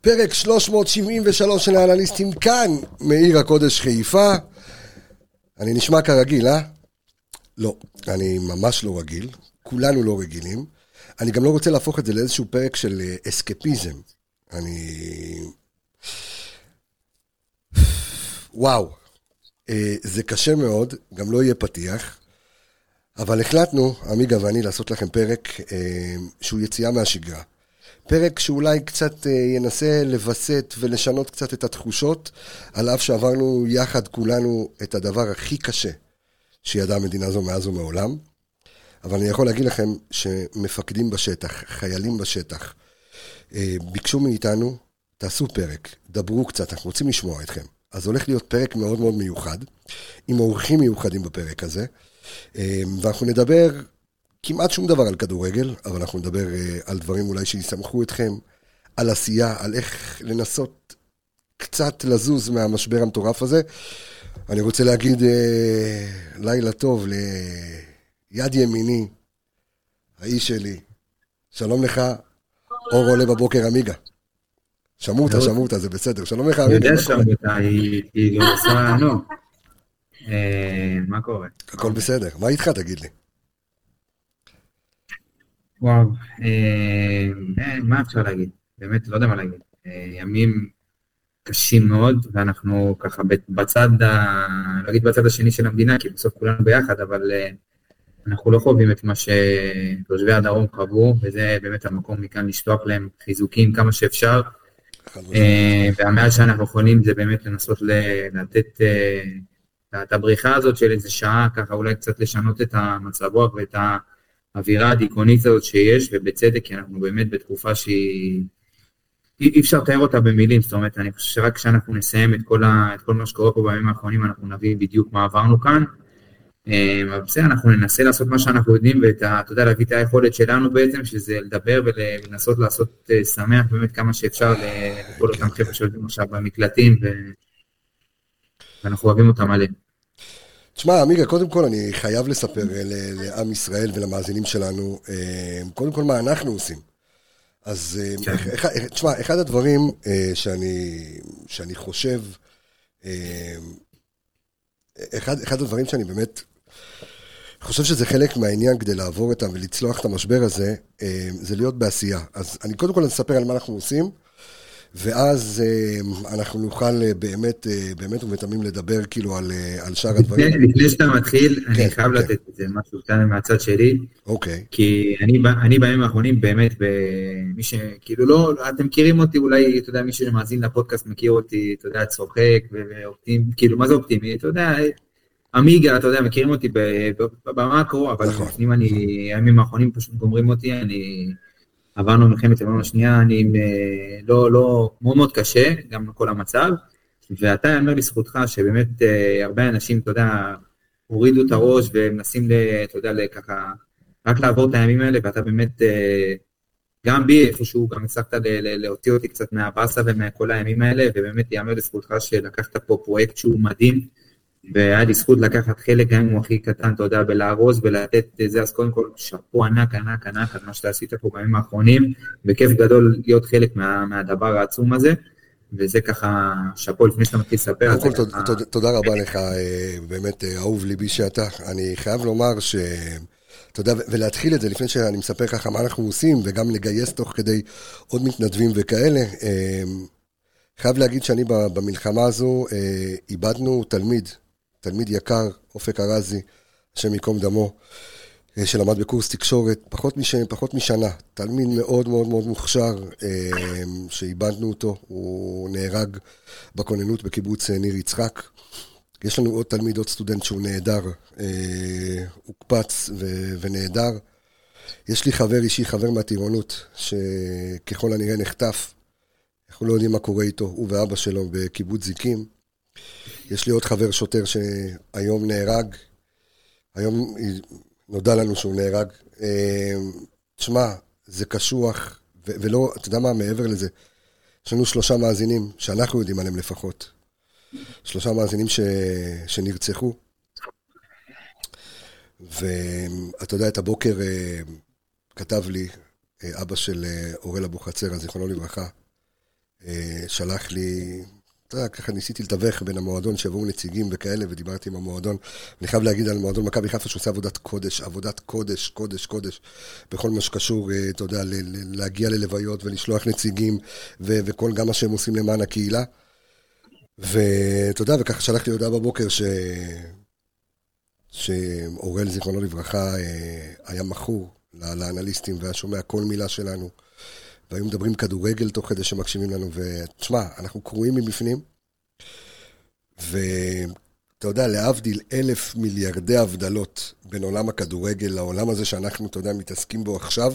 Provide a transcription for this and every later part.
פרק 373 של האנליסטים כאן, מעיר הקודש חיפה. אני נשמע כרגיל, אה? לא, אני ממש לא רגיל, כולנו לא רגילים. אני גם לא רוצה להפוך את זה לאיזשהו פרק של אה, אסקפיזם. אני... וואו, אה, זה קשה מאוד, גם לא יהיה פתיח, אבל החלטנו, עמיגה ואני, לעשות לכם פרק אה, שהוא יציאה מהשגרה. פרק שאולי קצת ינסה לווסת ולשנות קצת את התחושות, על אף שעברנו יחד כולנו את הדבר הכי קשה שידעה המדינה הזו מאז ומעולם. אבל אני יכול להגיד לכם שמפקדים בשטח, חיילים בשטח, אה, ביקשו מאיתנו, תעשו פרק, דברו קצת, אנחנו רוצים לשמוע אתכם. אז הולך להיות פרק מאוד מאוד מיוחד, עם אורחים מיוחדים בפרק הזה, אה, ואנחנו נדבר כמעט שום דבר על כדורגל, אבל אנחנו נדבר אה, על דברים אולי שיסמכו אתכם, על עשייה, על איך לנסות קצת לזוז מהמשבר המטורף הזה. אני רוצה להגיד לילה טוב יד ימיני, האיש שלי. שלום לך, אור עולה בבוקר עמיגה. שמעו אותה, שמעו אותה, זה בסדר. שלום לך, עמיגה. אני יודע שמעו אותה, היא גם עושה, נו. אה, מה קורה? הכל בסדר. מה איתך, תגיד לי? וואו, אה, אה, מה אפשר להגיד? באמת, לא יודע מה להגיד. ימים קשים מאוד, ואנחנו ככה בצד, לא אגיד בצד השני של המדינה, כי בסוף כולנו ביחד, אבל אנחנו לא חווים את מה שתושבי הדרום חוו, וזה באמת המקום מכאן לשלוח להם חיזוקים כמה שאפשר. אה, והמעט שאנחנו יכולים זה באמת לנסות לתת אה, את הבריחה הזאת של איזה שעה, ככה אולי קצת לשנות את המצב רוח ואת האווירה הדיכאונית הזאת שיש, ובצדק, כי אנחנו באמת בתקופה שהיא... אי אפשר לתאר אותה במילים, זאת אומרת, אני חושב שרק כשאנחנו נסיים את כל, ה, את כל מה שקורה פה בימים האחרונים, אנחנו נבין בדיוק מה עברנו כאן. אבל בסדר, אנחנו ננסה לעשות מה שאנחנו יודעים, ואתה יודע, להביא את היכולת שלנו בעצם, שזה לדבר ולנסות לעשות אה, שמח באמת כמה שאפשר לכל אותם חבר'ה שיודעים עכשיו במקלטים, ואנחנו אוהבים אותם מלא. תשמע, עמיגה, קודם כל אני חייב לספר לעם ישראל ולמאזינים שלנו, אה, קודם כל מה אנחנו עושים. אז אה, כן. תשמע, אחד הדברים שאני, שאני חושב, אחד, אחד הדברים שאני באמת חושב שזה חלק מהעניין כדי לעבור אותם ולצלוח את המשבר הזה, אה, זה להיות בעשייה. אז אני קודם כל אספר על מה אנחנו עושים, ואז אה, אנחנו נוכל אה, באמת, באמת ובתמים לדבר כאילו על, על שאר הדברים. לפני שאתה מתחיל, אני כן, חייב כן. לתת את זה משהו כאן מהצד שלי. אוקיי. כי אני, אני בימים האחרונים באמת, מי שכאילו לא, אתם מכירים אותי, אולי, אתה יודע, מי שמאזין לפודקאסט מכיר אותי, אתה יודע, צוחק ואופטימי, כאילו, מה זה אופטימי? אתה יודע, עמיגה, אתה יודע, מכירים אותי במאקרו, אבל נכון. לפעמים אני, הימים האחרונים פשוט גומרים אותי, אני... עברנו מלחמת העולם השנייה, אני אה, לא, לא, מאוד מאוד קשה, גם כל המצב, ואתה יאמר לזכותך שבאמת אה, הרבה אנשים, אתה יודע, הורידו את הראש ומנסים, אתה יודע, ככה, רק לעבור את הימים האלה, ואתה באמת, אה, גם בי איפשהו, גם הצלחת להוציא אותי קצת מהבאסה ומכל הימים האלה, ובאמת יאמר לזכותך שלקחת פה פרויקט שהוא מדהים. והיה לי זכות לקחת חלק, גם אם הוא הכי קטן, אתה יודע, בלארוז ולתת את זה, אז קודם כל, שאפו ענק, ענק, ענק על מה שאתה עשית פה בימים האחרונים, וכיף גדול להיות חלק מה, מהדבר העצום הזה, וזה ככה, שאפו לפני שאתה מתחיל לספר. קודם כל, ככה... תודה רבה לך, אה, באמת, אה, אהוב ליבי שאתה. אני חייב לומר ש... אתה יודע, ולהתחיל את זה לפני שאני מספר ככה מה אנחנו עושים, וגם לגייס תוך כדי עוד מתנדבים וכאלה. אה, חייב להגיד שאני במלחמה הזו, איבדנו תלמיד תלמיד יקר, אופק ארזי, השם ייקום דמו, אה, שלמד בקורס תקשורת פחות, מש, פחות משנה. תלמיד מאוד מאוד מאוד מוכשר, אה, שאיבדנו אותו, הוא נהרג בכוננות בקיבוץ אה, ניר יצחק. יש לנו עוד תלמיד, עוד סטודנט שהוא נהדר, הוקפץ ונהדר. יש לי חבר אישי, חבר מהטירונות, שככל הנראה נחטף. אנחנו לא יודעים מה קורה איתו, הוא ואבא שלו בקיבוץ זיקים. יש לי עוד חבר שוטר שהיום נהרג, היום נודע לנו שהוא נהרג. אה, תשמע, זה קשוח, ולא, אתה יודע מה, מעבר לזה, יש לנו שלושה מאזינים, שאנחנו יודעים עליהם לפחות. שלושה מאזינים ש... שנרצחו. ואתה יודע, את הבוקר אה, כתב לי אה, אבא של אורל אבוחצירא, זיכרונו לברכה, שלח לי, אתה יודע, ככה ניסיתי לתווך בין המועדון שיבואו נציגים וכאלה, ודיברתי עם המועדון. אני חייב להגיד על מועדון מכבי חיפה שעושה עבודת קודש, עבודת קודש, קודש, קודש, בכל מה שקשור, אה, אתה יודע, להגיע ללוויות ולשלוח נציגים, וכל גם מה שהם עושים למען הקהילה. ואתה יודע, וככה שלחתי הודעה בבוקר ש... שאוראל, זיכרונו לברכה, אה, היה מכור לאנליסטים והיה שומע כל מילה שלנו. והיו מדברים כדורגל תוך כדי שמקשיבים לנו, ותשמע, אנחנו קרועים מבפנים, ואתה יודע, להבדיל אלף מיליארדי הבדלות בין עולם הכדורגל לעולם הזה שאנחנו, אתה יודע, מתעסקים בו עכשיו,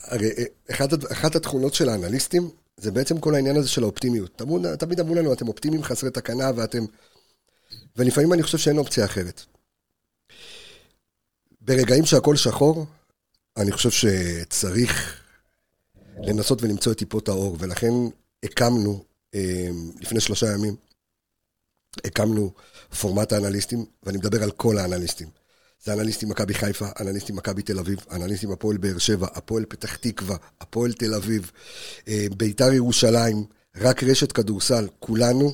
הרי אה, אחת, אחת התכונות של האנליסטים זה בעצם כל העניין הזה של האופטימיות. תמיד, תמיד אמרו לנו, אתם אופטימיים חסרי תקנה ואתם... ולפעמים אני חושב שאין אופציה אחרת. ברגעים שהכל שחור, אני חושב שצריך לנסות ולמצוא את טיפות האור, ולכן הקמנו, אה, לפני שלושה ימים, הקמנו פורמט האנליסטים, ואני מדבר על כל האנליסטים. זה אנליסטים מכבי חיפה, אנליסטים מכבי תל אביב, אנליסטים הפועל באר שבע, הפועל פתח תקווה, הפועל תל אביב, אה, ביתר ירושלים, רק רשת כדורסל, כולנו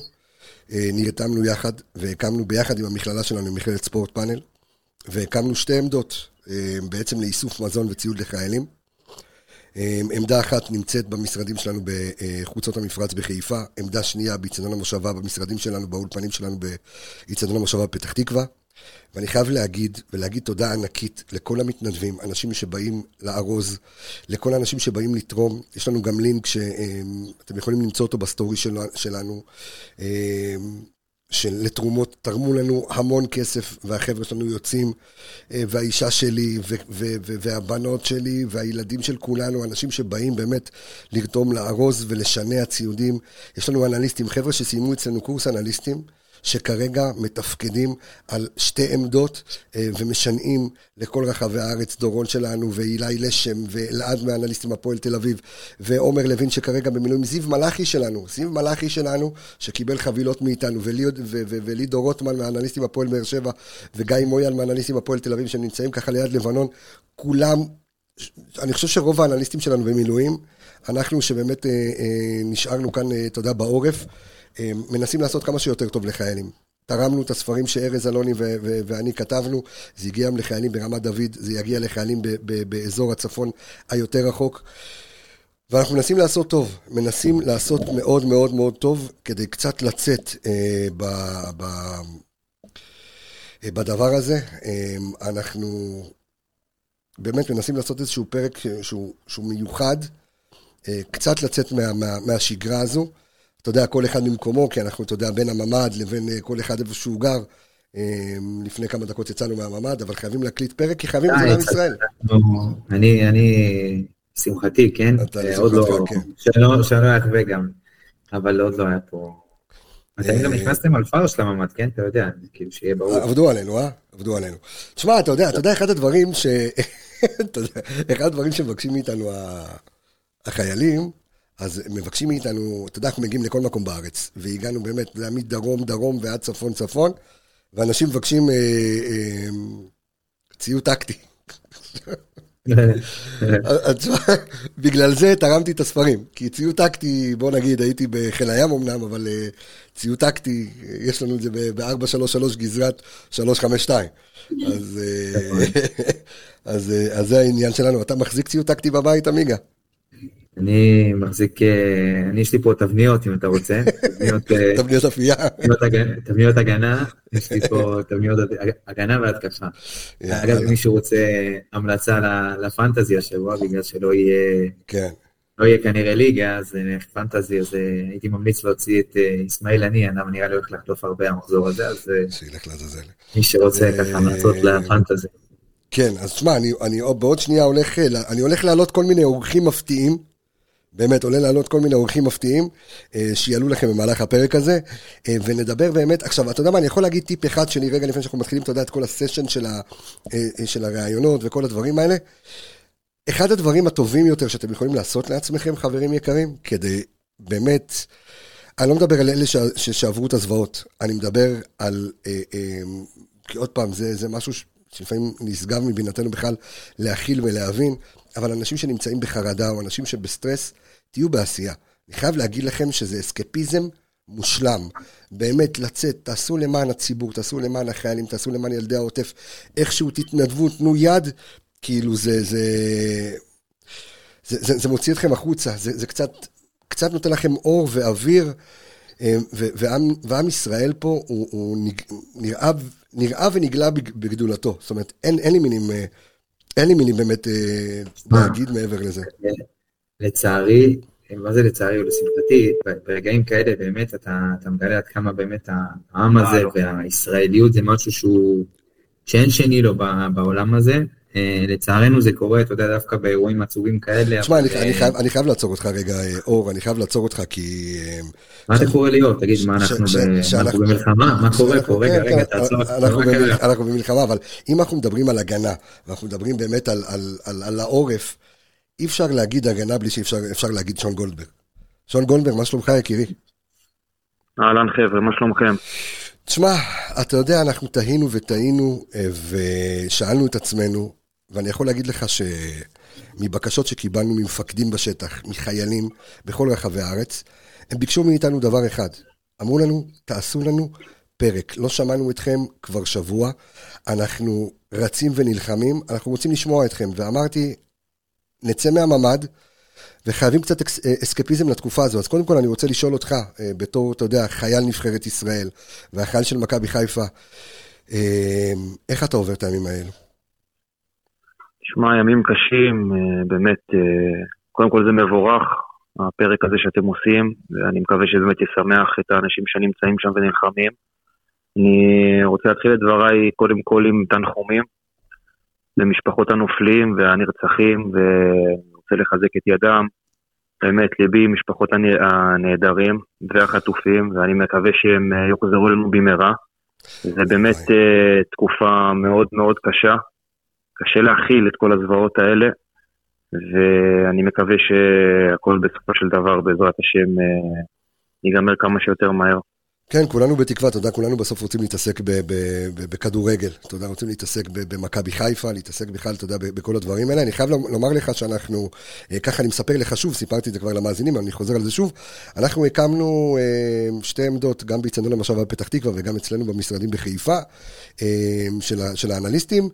אה, נרתמנו יחד, והקמנו ביחד עם המכללה שלנו, מכללת ספורט פאנל, והקמנו שתי עמדות, בעצם לאיסוף מזון וציוד לחיילים. אמ, עמדה אחת נמצאת במשרדים שלנו בחוצות המפרץ בחיפה, עמדה שנייה באיצטדיון המושבה במשרדים שלנו, באולפנים שלנו באיצטדיון המושבה בפתח תקווה. ואני חייב להגיד, ולהגיד תודה ענקית לכל המתנדבים, אנשים שבאים לארוז, לכל האנשים שבאים לתרום. יש לנו גם לינק שאתם יכולים למצוא אותו בסטורי שלנו. שלתרומות תרמו לנו המון כסף, והחבר'ה שלנו יוצאים, אה, והאישה שלי, והבנות שלי, והילדים של כולנו, אנשים שבאים באמת לרתום לארוז ולשנע ציודים. יש לנו אנליסטים, חבר'ה שסיימו אצלנו קורס אנליסטים. שכרגע מתפקדים על שתי עמדות אה, ומשנעים לכל רחבי הארץ, דורון שלנו, ואילי לשם, ואלעד מאנליסטים הפועל תל אביב, ועומר לוין שכרגע במילואים, זיו מלאכי שלנו, זיו מלאכי שלנו, שקיבל חבילות מאיתנו, ולידו רוטמן מאנליסטים הפועל באר שבע, וגיא מויאל מאנליסטים הפועל תל אביב, שנמצאים ככה ליד לבנון, כולם, אני חושב שרוב האנליסטים שלנו במילואים, אנחנו שבאמת אה, אה, נשארנו כאן, אתה יודע, בעורף. אה, מנסים לעשות כמה שיותר טוב לחיילים. תרמנו את הספרים שארז אלוני ו- ו- ואני כתבנו, זה הגיע לחיילים ברמת דוד, זה יגיע לחיילים ב- ב- באזור הצפון היותר רחוק. ואנחנו מנסים לעשות טוב, מנסים לעשות מאוד מאוד מאוד טוב, כדי קצת לצאת אה, ב- ב- אה, בדבר הזה. אה, אנחנו באמת מנסים לעשות איזשהו פרק שהוא, שהוא מיוחד, אה, קצת לצאת מה, מה, מהשגרה הזו. אתה יודע, כל אחד ממקומו, כי אנחנו, אתה יודע, בין הממ"ד לבין אה, כל אחד איפה שהוא גר. אה, לפני כמה דקות יצאנו מהממ"ד, אבל חייבים להקליט פרק, כי חייבים את זה לעם ישראל. אני, אני, שמחתי, כן? אתה לשמחתך, לא- כן. שלא יחווה גם, אבל עוד לא היה פה... אתם גם נכנסתם על פארש לממ"ד, כן? אתה יודע, כאילו שיהיה ברור. עבדו עלינו, אה? עבדו עלינו. תשמע, אתה יודע, אתה יודע, אחד הדברים ש... אחד הדברים שמבקשים מאיתנו החיילים, אז מבקשים מאיתנו, אתה יודע, אנחנו מגיעים לכל מקום בארץ, והגענו באמת, זה היה מדרום דרום ועד צפון צפון, ואנשים מבקשים אה, אה, ציוד טקטי. בגלל זה תרמתי את הספרים, כי ציוד טקטי, בוא נגיד, הייתי בחיל הים אמנם, אבל אה, ציוד טקטי, יש לנו את זה ב-433 גזרת 352. אז, אה, אז, אה, אז זה העניין שלנו. אתה מחזיק ציוד טקטי בבית, עמיגה? אני מחזיק, אה, אני יש לי פה תבניות אם אתה רוצה, תבניות אפייה, תבניות הגנה, יש לי פה תבניות הגנה והתקפה. אגב, אם מישהו רוצה המלצה לפנטזי השבוע, בגלל שלא יהיה, כן. לא יהיה כנראה ליגה, אז פנטזי, אז הייתי ממליץ להוציא את אסמאעיל אני, אני נראה לי הולך לחטוף הרבה המחזור הזה, אז. מי שרוצה ככה המלצות לפנטזי. כן, אז תשמע, אני, אני בעוד שנייה הולך, אני הולך להעלות כל מיני אורחים מפתיעים. באמת, עולה לעלות כל מיני אורחים מפתיעים אה, שיעלו לכם במהלך הפרק הזה, אה, ונדבר באמת, עכשיו, אתה יודע מה, אני יכול להגיד טיפ אחד שלי רגע לפני שאנחנו מתחילים, אתה יודע, את כל הסשן של, ה, אה, של הראיונות וכל הדברים האלה. אחד הדברים הטובים יותר שאתם יכולים לעשות לעצמכם, חברים יקרים, כדי באמת, אני לא מדבר על אלה ש, ש, שעברו את הזוועות, אני מדבר על, כי עוד פעם, זה, זה משהו שלפעמים נשגב מבינתנו בכלל להכיל ולהבין, אבל אנשים שנמצאים בחרדה או אנשים שבסטרס, תהיו בעשייה. אני חייב להגיד לכם שזה אסקפיזם מושלם. באמת, לצאת, תעשו למען הציבור, תעשו למען החיילים, תעשו למען ילדי העוטף. איכשהו תתנדבו, תנו יד, כאילו זה, זה, זה, זה, זה מוציא אתכם החוצה, זה, זה קצת, קצת נותן לכם אור ואוויר, אה, ו, ועם, ועם ישראל פה הוא, הוא נראה, נראה ונגלה בגדולתו. זאת אומרת, אין, אין לי מילים, אה, אין לי מילים באמת אה, להגיד מעבר לזה. לצערי, מה זה לצערי או לשמחתי, ברגעים כאלה באמת אתה, אתה מגלה עד כמה באמת העם הזה והישראליות זה משהו שהוא, שאין שני לו בעולם הזה. אה, לצערנו זה קורה, אתה יודע, דווקא באירועים עצובים כאלה. תשמע, אני, אני, אה, חייב, אני חייב לעצור אותך רגע, אה, אור, אני חייב לעצור אותך כי... מה אתה קורא להיות? תגיד, מה אנחנו, ש, ב... ש, אנחנו במלחמה? מה קורה פה? רגע, רגע, תעצור. אנחנו במלחמה, אבל אם אנחנו מדברים על הגנה, ואנחנו מדברים באמת על, על, על, על העורף, אי אפשר להגיד הגנה בלי שאפשר להגיד שון גולדברג. שון גולדברג, מה שלומך יקירי? אהלן חבר'ה, מה שלומכם? תשמע, אתה יודע, אנחנו תהינו ותהינו ושאלנו את עצמנו, ואני יכול להגיד לך שמבקשות שקיבלנו ממפקדים בשטח, מחיילים בכל רחבי הארץ, הם ביקשו מאיתנו דבר אחד. אמרו לנו, תעשו לנו פרק. לא שמענו אתכם כבר שבוע, אנחנו רצים ונלחמים, אנחנו רוצים לשמוע אתכם. ואמרתי, נצא מהממ"ד, וחייבים קצת אסקפיזם לתקופה הזו. אז קודם כל אני רוצה לשאול אותך, אה, בתור, אתה יודע, חייל נבחרת ישראל, והחייל של מכבי חיפה, אה, איך אתה עובר את הימים האלו? שמע, ימים קשים, אה, באמת, קודם כל זה מבורך, הפרק הזה שאתם עושים, ואני מקווה שזה באמת ישמח את האנשים שנמצאים שם ונלחמים. אני רוצה להתחיל את דבריי קודם כל עם תנחומים למשפחות הנופלים והנרצחים, ואני רוצה לחזק את ידם. באמת, ליבי עם משפחות הנעדרים והחטופים, ואני מקווה שהם יוחזרו לנו במהרה. זה באמת תקופה מאוד מאוד קשה, קשה להכיל את כל הזוועות האלה, ואני מקווה שהכל בסופו של דבר, בעזרת השם, ייגמר כמה שיותר מהר. כן, כולנו בתקווה, אתה יודע, כולנו בסוף רוצים להתעסק בכדורגל, אתה יודע, רוצים להתעסק במכבי חיפה, להתעסק בכלל, אתה יודע, בכל הדברים האלה. אני חייב לומר לך שאנחנו, אה, ככה אני מספר לך שוב, סיפרתי את זה כבר למאזינים, אני חוזר על זה שוב. אנחנו הקמנו אה, שתי עמדות, גם באיצטדיון המשאבה בפתח תקווה וגם אצלנו במשרדים בחיפה, אה, של, של האנליסטים,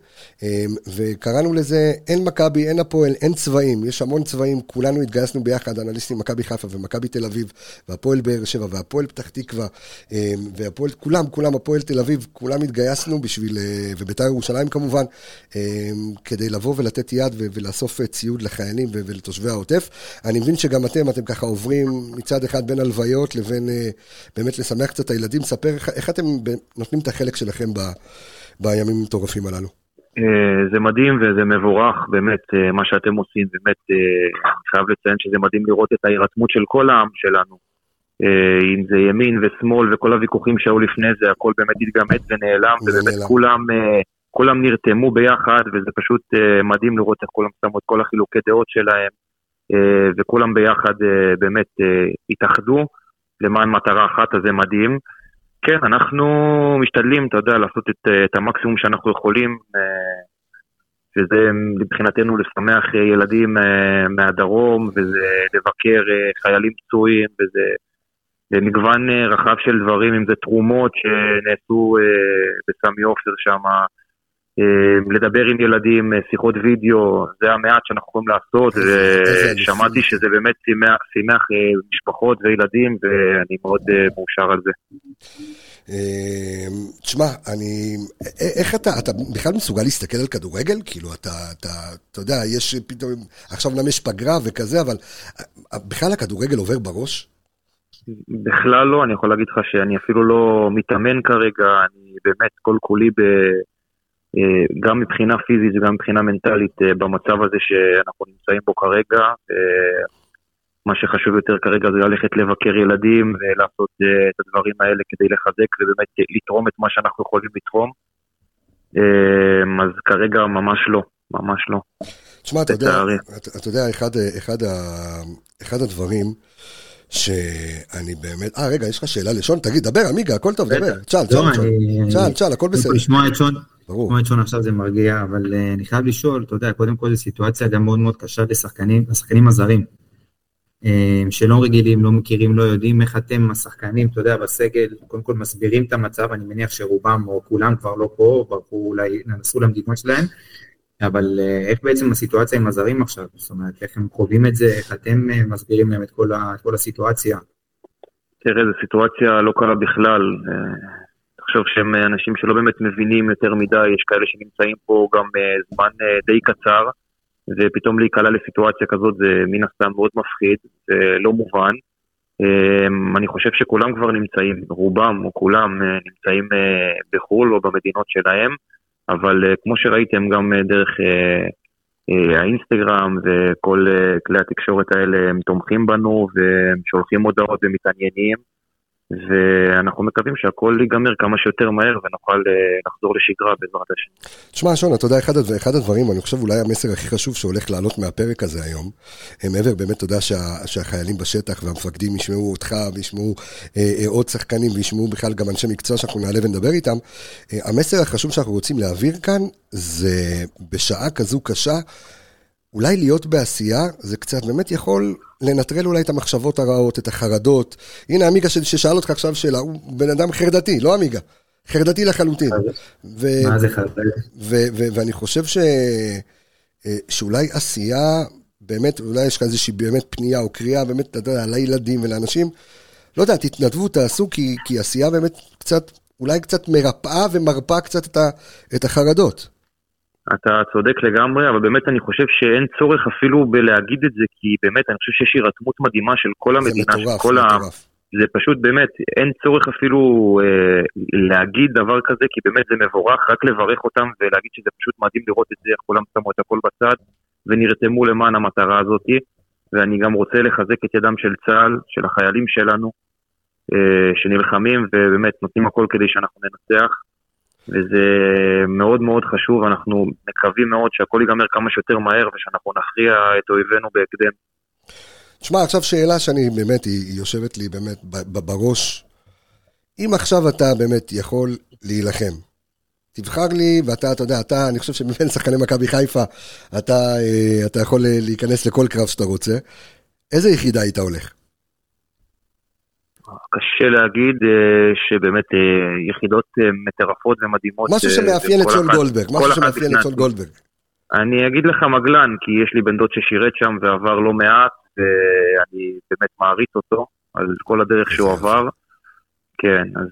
וקראנו לזה, אין מכבי, אין הפועל, אין צבעים, יש המון צבעים, כולנו התגייסנו ביחד, אנליסטים מכבי חיפה ומכבי תל אביב, והפועל באר שבע והפועל פתח תקווה. אמ, והפועל, כולם, כולם, הפועל תל אביב, כולם התגייסנו בשביל, אה, ובית"ר ירושלים כמובן, אמ, כדי לבוא ולתת יד ולאסוף אה, ציוד לחיילים ולתושבי העוטף. אני מבין שגם אתם, אתם ככה עוברים מצד אחד בין הלוויות לבין אה, באמת לשמח קצת את הילדים. ספר איך אתם נותנים את החלק שלכם ב, בימים המטורפים הללו. זה מדהים וזה מבורך, באמת, מה שאתם עושים, באמת, אני חייב לציין שזה מדהים לראות את ההירתמות של כל העם שלנו. אה, אם זה ימין ושמאל וכל הוויכוחים שהיו לפני זה, הכל באמת התגמד ונעלם, ובאמת כולם, אה, כולם נרתמו ביחד, וזה פשוט אה, מדהים לראות איך כולם שמו את כל החילוקי דעות שלהם, וכולם ביחד באמת התאחדו למען מטרה אחת, אז זה מדהים. כן, אנחנו משתדלים, אתה יודע, לעשות את, את המקסימום שאנחנו יכולים, וזה מבחינתנו לשמח ילדים מהדרום, וזה לבקר חיילים פצועים, וזה מגוון אה, רחב של דברים, אם זה תרומות שנעשו אה, בסמי עופר שם, אה, לדבר עם ילדים, שיחות וידאו, זה המעט שאנחנו יכולים לעשות, ושמעתי שזה באמת שימח משפחות וילדים, ואני מאוד מאושר על זה. תשמע, אני... איך אתה, אתה בכלל מסוגל להסתכל על כדורגל? כאילו, אתה, אתה, אתה יודע, יש פתאום, עכשיו אומנם יש פגרה וכזה, אבל בכלל הכדורגל עובר בראש? בכלל לא, אני יכול להגיד לך שאני אפילו לא מתאמן כרגע, אני באמת כל כולי ב... אה, גם מבחינה פיזית וגם מבחינה מנטלית אה, במצב הזה שאנחנו נמצאים בו כרגע. אה, מה שחשוב יותר כרגע זה ללכת לבקר ילדים ולעשות את הדברים האלה כדי לחזק ובאמת לתרום את מה שאנחנו יכולים לתרום. אז כרגע ממש לא, ממש לא. תשמע, אתה יודע, אתה יודע, אחד, אחד, אחד הדברים שאני באמת... אה, רגע, יש לך שאלה לשון? תגיד, דבר, עמיגה, הכל טוב, דבר. צ'אל, צ'אל, צ'אל, צ'אל, הכל בסדר. לשמוע את שון, לשמוע את שון עכשיו זה מרגיע, אבל אה, אני חייב לשאול, אתה יודע, קודם כל זו סיטואציה גם מאוד מאוד קשה לשחקנים, לשחקנים הזרים. שלא רגילים, לא מכירים, לא יודעים איך אתם, השחקנים, אתה יודע, בסגל, קודם כל מסבירים את המצב, אני מניח שרובם או כולם כבר לא פה, ברחו אולי, נסעו למדינות שלהם, אבל איך בעצם הסיטואציה עם הזרים עכשיו? זאת אומרת, איך הם חווים את זה, איך אתם מסבירים להם את כל, ה, את כל הסיטואציה? תראה, זו סיטואציה לא קלה בכלל. תחשוב שהם אנשים שלא באמת מבינים יותר מדי, יש כאלה שנמצאים פה גם זמן די קצר, ופתאום להיקלע לסיטואציה כזאת זה מן הסתם מאוד מפחיד, זה לא מובן. אני חושב שכולם כבר נמצאים, רובם או כולם נמצאים בחו"ל או במדינות שלהם, אבל כמו שראיתם גם דרך האינסטגרם וכל כלי התקשורת האלה הם תומכים בנו והם שולחים הודעות ומתעניינים. ואנחנו מקווים שהכל ייגמר כמה שיותר מהר ונוכל לחזור לשגרה בעזרת השם. תשמע, שון, אתה יודע, אחד, אחד הדברים, אני חושב אולי המסר הכי חשוב שהולך לעלות מהפרק הזה היום, מעבר באמת, אתה יודע, שה, שהחיילים בשטח והמפקדים ישמעו אותך וישמעו אה, אה, עוד שחקנים וישמעו בכלל גם אנשי מקצוע שאנחנו נעלה ונדבר איתם, אה, המסר החשוב שאנחנו רוצים להעביר כאן זה בשעה כזו קשה, אולי להיות בעשייה, זה קצת באמת יכול לנטרל אולי את המחשבות הרעות, את החרדות. הנה עמיגה ששאל אותך עכשיו שאלה, הוא בן אדם חרדתי, לא עמיגה. חרדתי לחלוטין. מה זה חרדתי? ואני חושב ש... שאולי עשייה, באמת, אולי יש לך איזושהי באמת פנייה או קריאה, באמת, אתה יודע, לילדים ולאנשים. לא יודע, תתנדבו, תעשו, כי, כי עשייה באמת קצת, אולי קצת מרפאה ומרפאה קצת את, ה, את החרדות. אתה צודק לגמרי, אבל באמת אני חושב שאין צורך אפילו בלהגיד את זה, כי באמת אני חושב שיש הירתמות מדהימה של כל המדינה, זה מטורף, של כל זה ה... מטורף. זה פשוט באמת, אין צורך אפילו אה, להגיד דבר כזה, כי באמת זה מבורך, רק לברך אותם ולהגיד שזה פשוט מדהים לראות את זה, איך כולם שמו את הכל בצד ונרתמו למען המטרה הזאת. ואני גם רוצה לחזק את ידם של צה"ל, של החיילים שלנו, אה, שנלחמים ובאמת נותנים הכל כדי שאנחנו ננצח. וזה מאוד מאוד חשוב, אנחנו מקווים מאוד שהכל ייגמר כמה שיותר מהר ושאנחנו נכריע את אויבינו בהקדם. תשמע, עכשיו שאלה שאני באמת, היא, יושבת לי באמת בראש. אם עכשיו אתה באמת יכול להילחם, תבחר לי, ואתה, אתה יודע, אתה, אני חושב שמבין שחקני מכבי חיפה, אתה, אה, אתה יכול להיכנס לכל קרב שאתה רוצה. איזה יחידה היית הולך? קשה להגיד אה, שבאמת אה, יחידות אה, מטרפות ומדהימות. משהו שמאפיין את שון גולדברג, משהו שמאפיין את שון גולדברג. אני אגיד לך מגלן, כי יש לי בן דוד ששירת שם ועבר לא מעט, ואני באמת מעריץ אותו על כל הדרך שהוא עבר. כן, אז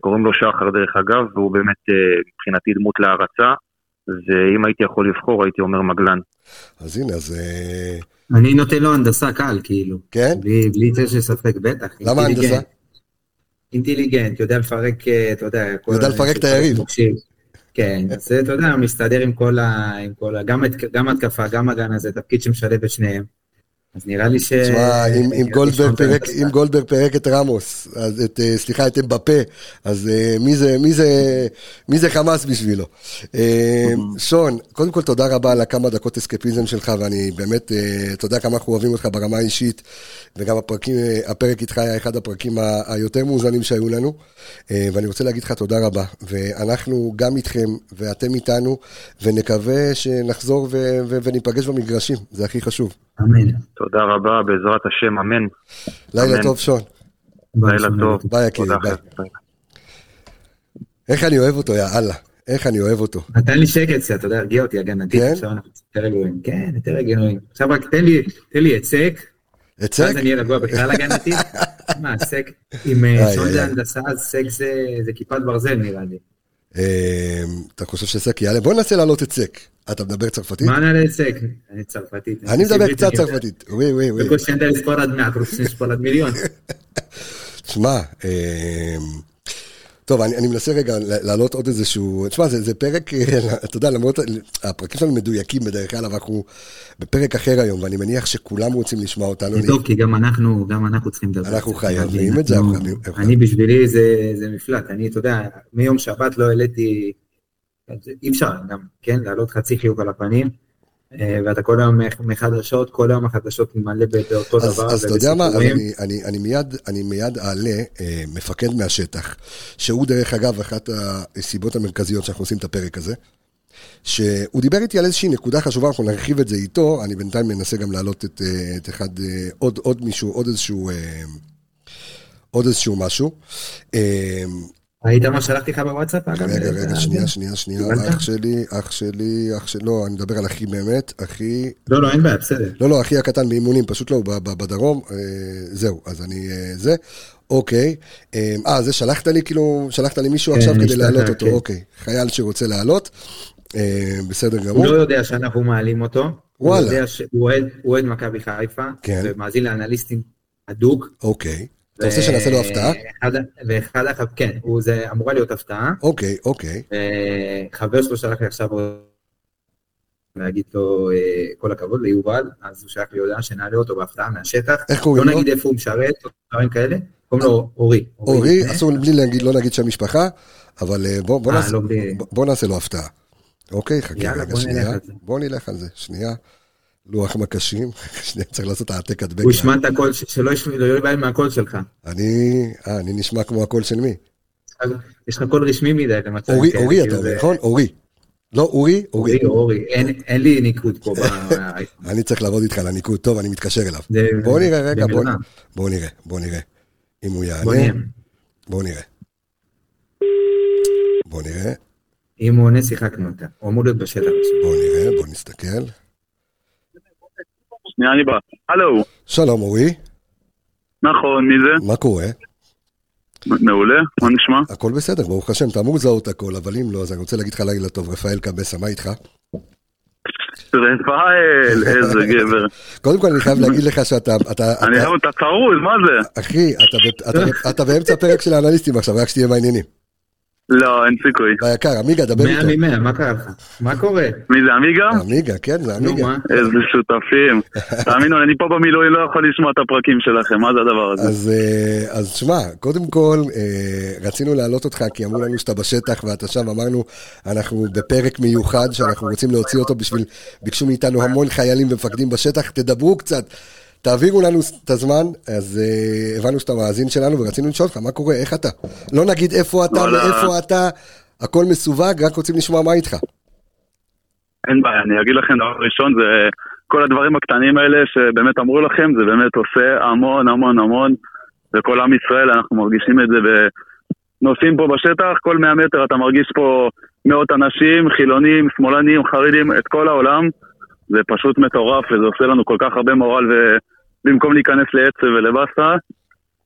קוראים לו שחר דרך אגב, והוא באמת מבחינתי דמות להערצה, ואם הייתי יכול לבחור הייתי אומר מגלן. אז הנה, אז... אני נותן לו הנדסה קל, כאילו. כן? בלי, בלי צל של ספק, בטח. למה הנדסה? אינטליגנט, יודע לפרק, אתה יודע... יודע לפרק את היריב. כן, אז אתה יודע, מסתדר עם כל ה... עם כל ה גם, גם התקפה, גם הגנה, זה תפקיד שמשלב את שניהם. אז נראה לי ש... תשמע, אם, אם, גולדברג פירק, את רמוס, אז את, סליחה, את אמבפה, אז מי זה, מי זה, מי זה חמאס בשבילו? שון, קודם כל תודה רבה על הכמה דקות אסקפיזם שלך, ואני באמת, אתה יודע כמה אנחנו אוהבים אותך ברמה האישית, וגם הפרקים, הפרק איתך היה אחד הפרקים היותר מאוזנים שהיו לנו, ואני רוצה להגיד לך תודה רבה, ואנחנו גם איתכם, ואתם איתנו, ונקווה שנחזור וניפגש במגרשים, זה הכי חשוב. אמן. תודה רבה, בעזרת השם, אמן. לילה אמן. טוב, שון. לילה טוב. ביי, יקירי, ביי. ביי. איך אני אוהב אותו, יא אללה. איך אני אוהב אותו. נתן לי שקט קצת, אתה יודע, הרגיע אותי הגנתית, כן? עכשיו אנחנו יותר רגועים. כן, יותר רגועים. עכשיו רק תן לי, תן לי היצק, היצק? ואז אני אהיה רגוע בכלל הגנתית. מה, סק, עם אה, איי, זה. הנדסה, אז סק זה כיפת ברזל נראה לי. אה, אתה חושב שסק יעלה? בוא ננסה להעלות את סק. אתה מדבר צרפתית? מה נעלה סק? אני צרפתית. אני מדבר קצת. צרפתית. וואי, וואי, וואי. בקושי אני יודע לספור עד 100, אתה רוצה לספור עד מיליון. תשמע, אה, טוב, אני, אני מנסה רגע להעלות עוד איזשהו... תשמע, זה, זה פרק, אתה יודע, למרות, הפרקים שלנו מדויקים בדרך כלל, אבל אנחנו בפרק אחר היום, ואני מניח שכולם רוצים לשמוע אותנו. זה טוב, כי גם אנחנו, גם אנחנו צריכים לדבר. אנחנו חייבים את זה, אנחנו- אנחנו חייבים- אני בשבילי זה זה מפלט, אני, אתה יודע, מיום שבת לא העליתי, אי אפשר גם, כן, לעלות חצי חיוך על הפנים, ואתה כל היום מח- מחדשות, כל היום החדשות מלא באותו דבר. אז אתה יודע מה. אני, מיד, אעלה אה, מפקד מהשטח, שהוא דרך אגב אחת הסיבות המרכזיות שאנחנו עושים את הפרק הזה. שהוא דיבר איתי על איזושהי נקודה חשובה, אנחנו נרחיב את זה איתו, אני בינתיים מנסה גם להעלות את, אה, את אחד, אה, עוד, עוד מישהו, עוד איזשהו, אה, עוד איזשהו משהו. ראית מה שלחתי לך בוואטסאפ? רגע, רגע, שנייה, שנייה, שנייה, אח שלי, אח שלי, אח שלי, לא, אני מדבר על אחי באמת, אחי... לא, לא, אין בעיה, בסדר. לא, לא, אחי הקטן באימונים, פשוט לא, בדרום, זהו, אז אני, זה, אוקיי. אה, זה שלחת לי, כאילו, שלחת לי מישהו עכשיו כדי להעלות אותו, כן. אוקיי. חייל שרוצה לעלות. אה, בסדר גמור. הוא לא יודע שאנחנו מעלים אותו. וואלה. הוא יודע שהוא אוהד מכבי חיפה. כן. ומאזין לאנליסטים הדוק. אוקיי. אתה רוצה שנעשה לו הפתעה? ואחד, כן, זה אמורה להיות הפתעה. אוקיי, אוקיי. חבר שלו שלח לי עכשיו להגיד לו אה, כל הכבוד ליובל, אז הוא שלח לי הודעה שנעלה אותו בהפתעה מהשטח. איך קוראים לו? לא נגיד איפה הוא משרת, דברים כאלה. קוראים לו אורי. אורי, אסור בלי להגיד, לא נגיד שם משפחה, אבל אה, לא בוא נעשה לו הפתעה. אוקיי, חכה רגע, שנייה. בוא נלך על זה, שנייה. לוח מקשים, שנייה, צריך לעשות העתק הדבק. הוא ישמע את הקול, שלא יביא מהקול שלך. אני, אה, אני נשמע כמו הקול של מי? יש לך קול רשמי מדי, אתה מצא. אורי, אורי אתה אומר, נכון? אורי. לא, אורי, אורי. אורי, אין לי ניקוד פה. אני צריך לעבוד איתך על הניקוד, טוב, אני מתקשר אליו. בוא נראה רגע, בוא נראה, בוא נראה. אם הוא יענה, בוא נראה. בוא נראה. אם הוא עונה, שיחקנו אותה. הוא אמור להיות בשטח. בוא נראה, בוא נסתכל. שנייה, אני בא. הלו. שלום, אורי. נכון, מי זה? מה קורה? מעולה, מה נשמע? הכל בסדר, ברוך השם, אתה אמור לזהות הכל, אבל אם לא, אז אני רוצה להגיד לך לילה טוב, רפאל קבסה, מה איתך? רפאל, איזה גבר. קודם כל אני חייב להגיד לך שאתה... אני חייב, אתה צרוז, מה זה? אחי, אתה באמצע פרק של האנליסטים עכשיו, רק שתהיה בעניינים. לא, אין סיכוי. ביקר, עמיגה, דבר איתו. 100 מ-100, מה קרה לך? מה קורה? מי זה, עמיגה? עמיגה, כן, זה עמיגה. איזה שותפים. תאמינו, אני פה במילואים לא יכול לשמוע את הפרקים שלכם, מה זה הדבר הזה? אז אה, שמע, קודם כל, אה, רצינו להעלות אותך, כי אמרו לנו שאתה בשטח, ואתה שם, אמרנו, אנחנו בפרק מיוחד, שאנחנו רוצים להוציא אותו בשביל, ביקשו מאיתנו המון חיילים ומפקדים בשטח, תדברו קצת. תעבירו לנו את הזמן, אז uh, הבנו שאתה מאזין שלנו ורצינו לשאול אותך, מה קורה, איך אתה? לא נגיד איפה אתה, מאיפה אתה, הכל מסווג, רק רוצים לשמוע מה איתך. אין בעיה, אני אגיד לכם דבר ראשון, זה כל הדברים הקטנים האלה שבאמת אמרו לכם, זה באמת עושה המון המון המון, וכל עם ישראל, אנחנו מרגישים את זה ונוסעים פה בשטח, כל 100 מטר אתה מרגיש פה מאות אנשים, חילונים, שמאלנים, חרדים, את כל העולם. זה פשוט מטורף וזה עושה לנו כל כך הרבה מורל ובמקום להיכנס לעצב ולבאסה,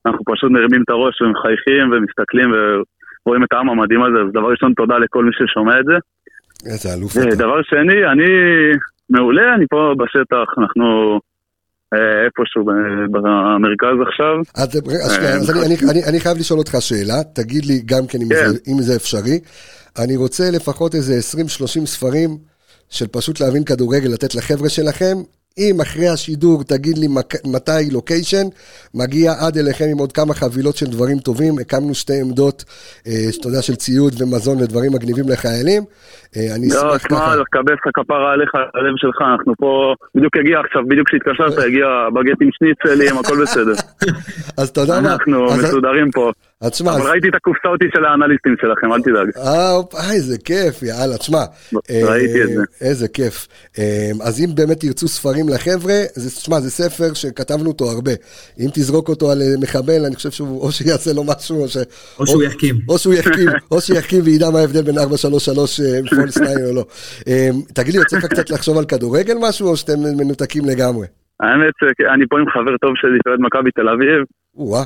אנחנו פשוט מרימים את הראש ומחייכים ומסתכלים ורואים את העם המדהים הזה, אז דבר ראשון תודה לכל מי ששומע את זה. איזה אלוף אתה. דבר שני, אני מעולה, אני פה בשטח, אנחנו אה, איפשהו במרכז עכשיו. אז אני חייב לשאול אותך שאלה, תגיד לי גם כן אם זה כן. אפשרי. אני רוצה לפחות איזה 20-30 ספרים. של פשוט להבין כדורגל, לתת לחבר'ה שלכם. אם אחרי השידור תגיד לי מתי לוקיישן, מגיע עד אליכם עם עוד כמה חבילות של דברים טובים. הקמנו שתי עמדות, אה, אתה יודע, של ציוד ומזון ודברים מגניבים לחיילים. אה, אני לא, אשמח ככה. לא, תשמע, את הכפרה עליך, הלב שלך, אנחנו פה, בדיוק הגיע עכשיו, בדיוק כשהתקשרת, הגיע בגט עם שניצלים, הכל בסדר. אז אתה יודע מה? אנחנו מסודרים פה. אז תשמע... אבל ראיתי את הקופסה אותי של האנליסטים שלכם, אל תדאג. אה, איזה כיף, יאללה, תשמע. ראיתי את זה. אה, איזה כיף. אז אם באמת תרצו ספרים לחבר'ה, תשמע, זה ספר שכתבנו אותו הרבה. אם תזרוק אותו על מחבל, אני חושב שהוא או שיעשה לו משהו, או ש... או שהוא יחכים. או שהוא יחכים, או שיחכים וידע מה ההבדל בין 433 פולס 9 או לא. תגיד לי, יוצא לך קצת לחשוב על כדורגל משהו, או שאתם מנותקים לגמרי? האמת, אני פה עם חבר טוב שלי, שאוהד מכבי תל אביב,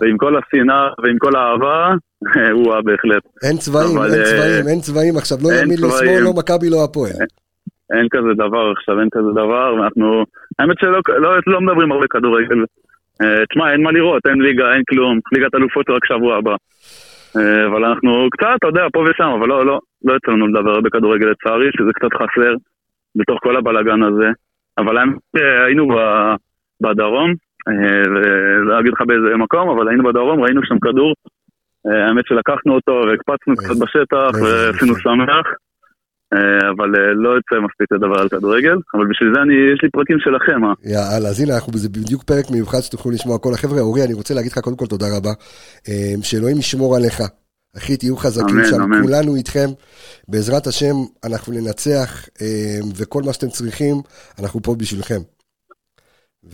ועם כל השנאה ועם כל האהבה, הוא בהחלט. אין צבעים, אין צבעים, אין צבעים עכשיו, לא ימין, לא שמאל, לא מכבי, לא הפועל. אין כזה דבר עכשיו, אין כזה דבר, ואנחנו, האמת שלא לא, לא מדברים הרבה כדורגל. תשמע, אין מה לראות, אין ליגה, אין כלום, ליגת אלופות רק שבוע הבא. אבל אנחנו קצת, אתה יודע, פה ושם, אבל לא, לא, לא יצא לנו לדבר הרבה כדורגל לצערי, שזה קצת חסר בתוך כל הבלאגן הזה. אבל היינו בדרום, אה, ולא אגיד לך באיזה מקום, אבל היינו בדרום, ראינו שם כדור. אה, האמת שלקחנו אותו והקפצנו קצת בשטח ועשינו שמח. אה, אבל לא יוצא מספיק לדבר על כדורגל, אבל בשביל זה אני, יש לי פרקים שלכם, אה? יאללה, אז הנה, אנחנו בזה בדיוק פרק מיוחד שתוכלו לשמוע כל החבר'ה. אורי, אני רוצה להגיד לך קודם כל תודה רבה, שאלוהים ישמור עליך, אחי, תהיו חזקים אמן, שם, אמן. כולנו איתכם. בעזרת השם, אנחנו ננצח, אה, וכל מה שאתם צריכים, אנחנו פה בשבילכם.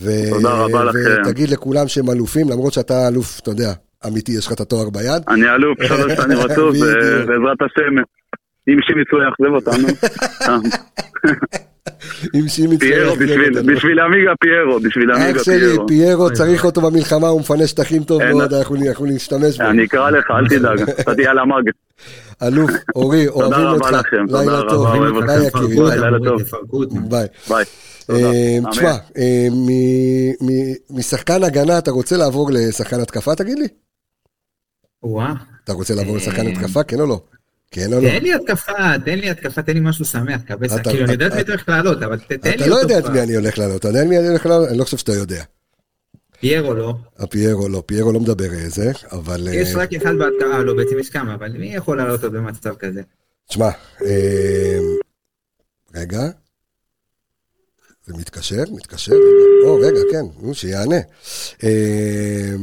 ו- תודה רבה לכם. ותגיד לכולם שהם אלופים, למרות שאתה אלוף, אתה יודע, אמיתי, יש לך את התואר ביד. אני אלוף שלוש שנים רצוף, בדיוק. ובעזרת השם, אם שימיצו יאכזב אותנו. עם שימי פיירו, צורך, בשביל- זה לא. בשביל עמיגה פיירו, אח שלי, פיירו. פיירו, צריך אותו במלחמה, הוא מפנה שטחים טוב. מאוד, אנחנו נשתמש בו. אני אקרא לך, אל תדאג, אתה תהיה על המאג. אלוף, אורי, אוהבים רבה אותך. לכם, תודה לילה רבה, טוב. אוהב ביי אתכם. יקירי, תפרקו ביי. לילה טוב. תפרקו אותם. ביי. ביי. תודה. אה. תשמע, אה, משחקן הגנה אתה רוצה לעבור לשחקן התקפה, תגיד לי? וואה. אתה רוצה לעבור לשחקן אה, התקפה, כן או לא? כן או לא? תן לי התקפה, תן לי התקפה, תן לי משהו שמח, קבסה. כאילו, אני אתה- יודע את מי אתה הולך לעלות, אבל תן לי אתה לא יודע את אותו מי. אני הולך לעלות, אתה יודע את מי אני הולך לעלות? אני לא חושב שאתה יודע. פיירו לא. הפיירו לא, פיירו לא מדבר איזה, אבל... יש אה, רק אחד בהתקפה, לא, בעצם יש כמה, אבל מי יכול לעלות עוד במצב כזה? תשמע, אה, רגע. זה מתקשר? מתקשר? או, רגע, כן, שיענה. אה,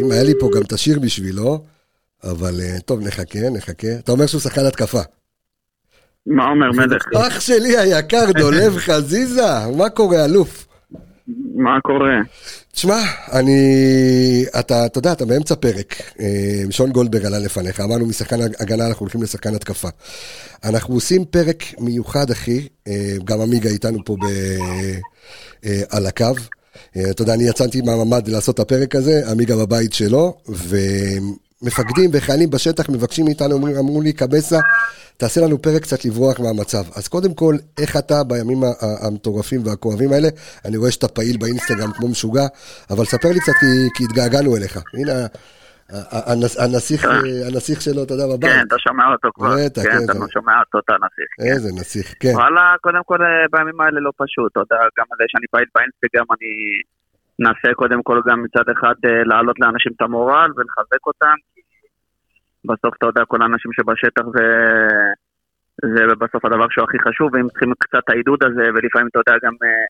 אם היה לי פה גם את השיר בשבילו, אבל אה, טוב, נחכה, נחכה. אתה אומר שהוא שחקן התקפה. מה אומר מלך? אח שלי היקר, דולב חזיזה, מה קורה, אלוף? מה קורה? תשמע, אני... אתה, אתה יודע, אתה באמצע פרק. אה, שון גולדברג עלה לפניך, אמרנו משחקן הגנה אנחנו הולכים לשחקן התקפה. אנחנו עושים פרק מיוחד, אחי, אה, גם עמיגה איתנו פה ב... על הקו. אתה יודע, אני יצאתי מהממ"ד לעשות את הפרק הזה, עמיגה בבית שלו, ומפקדים וחיילים בשטח מבקשים מאיתנו, אומרים, אמרו לי, קבסה, תעשה לנו פרק קצת לברוח מהמצב. אז קודם כל, איך אתה בימים המטורפים והכואבים האלה? אני רואה שאתה פעיל באינסטגרם כמו משוגע, אבל ספר לי קצת, כי, כי התגעגענו אליך. הנה, הנס- הנסיך, אה, הנסיך שלו, אתה יודע, בבית. כן, אתה שומע אותו כבר. בטח, כן, כן, אתה זה- שומע אותו, את הנסיך. כן. איזה נסיך, כן. וואלה, קודם כל אה, בימים האלה לא פשוט, אתה יודע, גם על זה שאני פעיל באינסטגרם, אני מנסה קודם כל גם מצד אחד אה, להעלות לאנשים את המורל ולחזק אותם, בסוף אתה יודע, כל האנשים שבשטח זה, זה בסוף הדבר שהוא הכי חשוב, והם צריכים קצת העידוד הזה, ולפעמים אתה יודע גם, אה,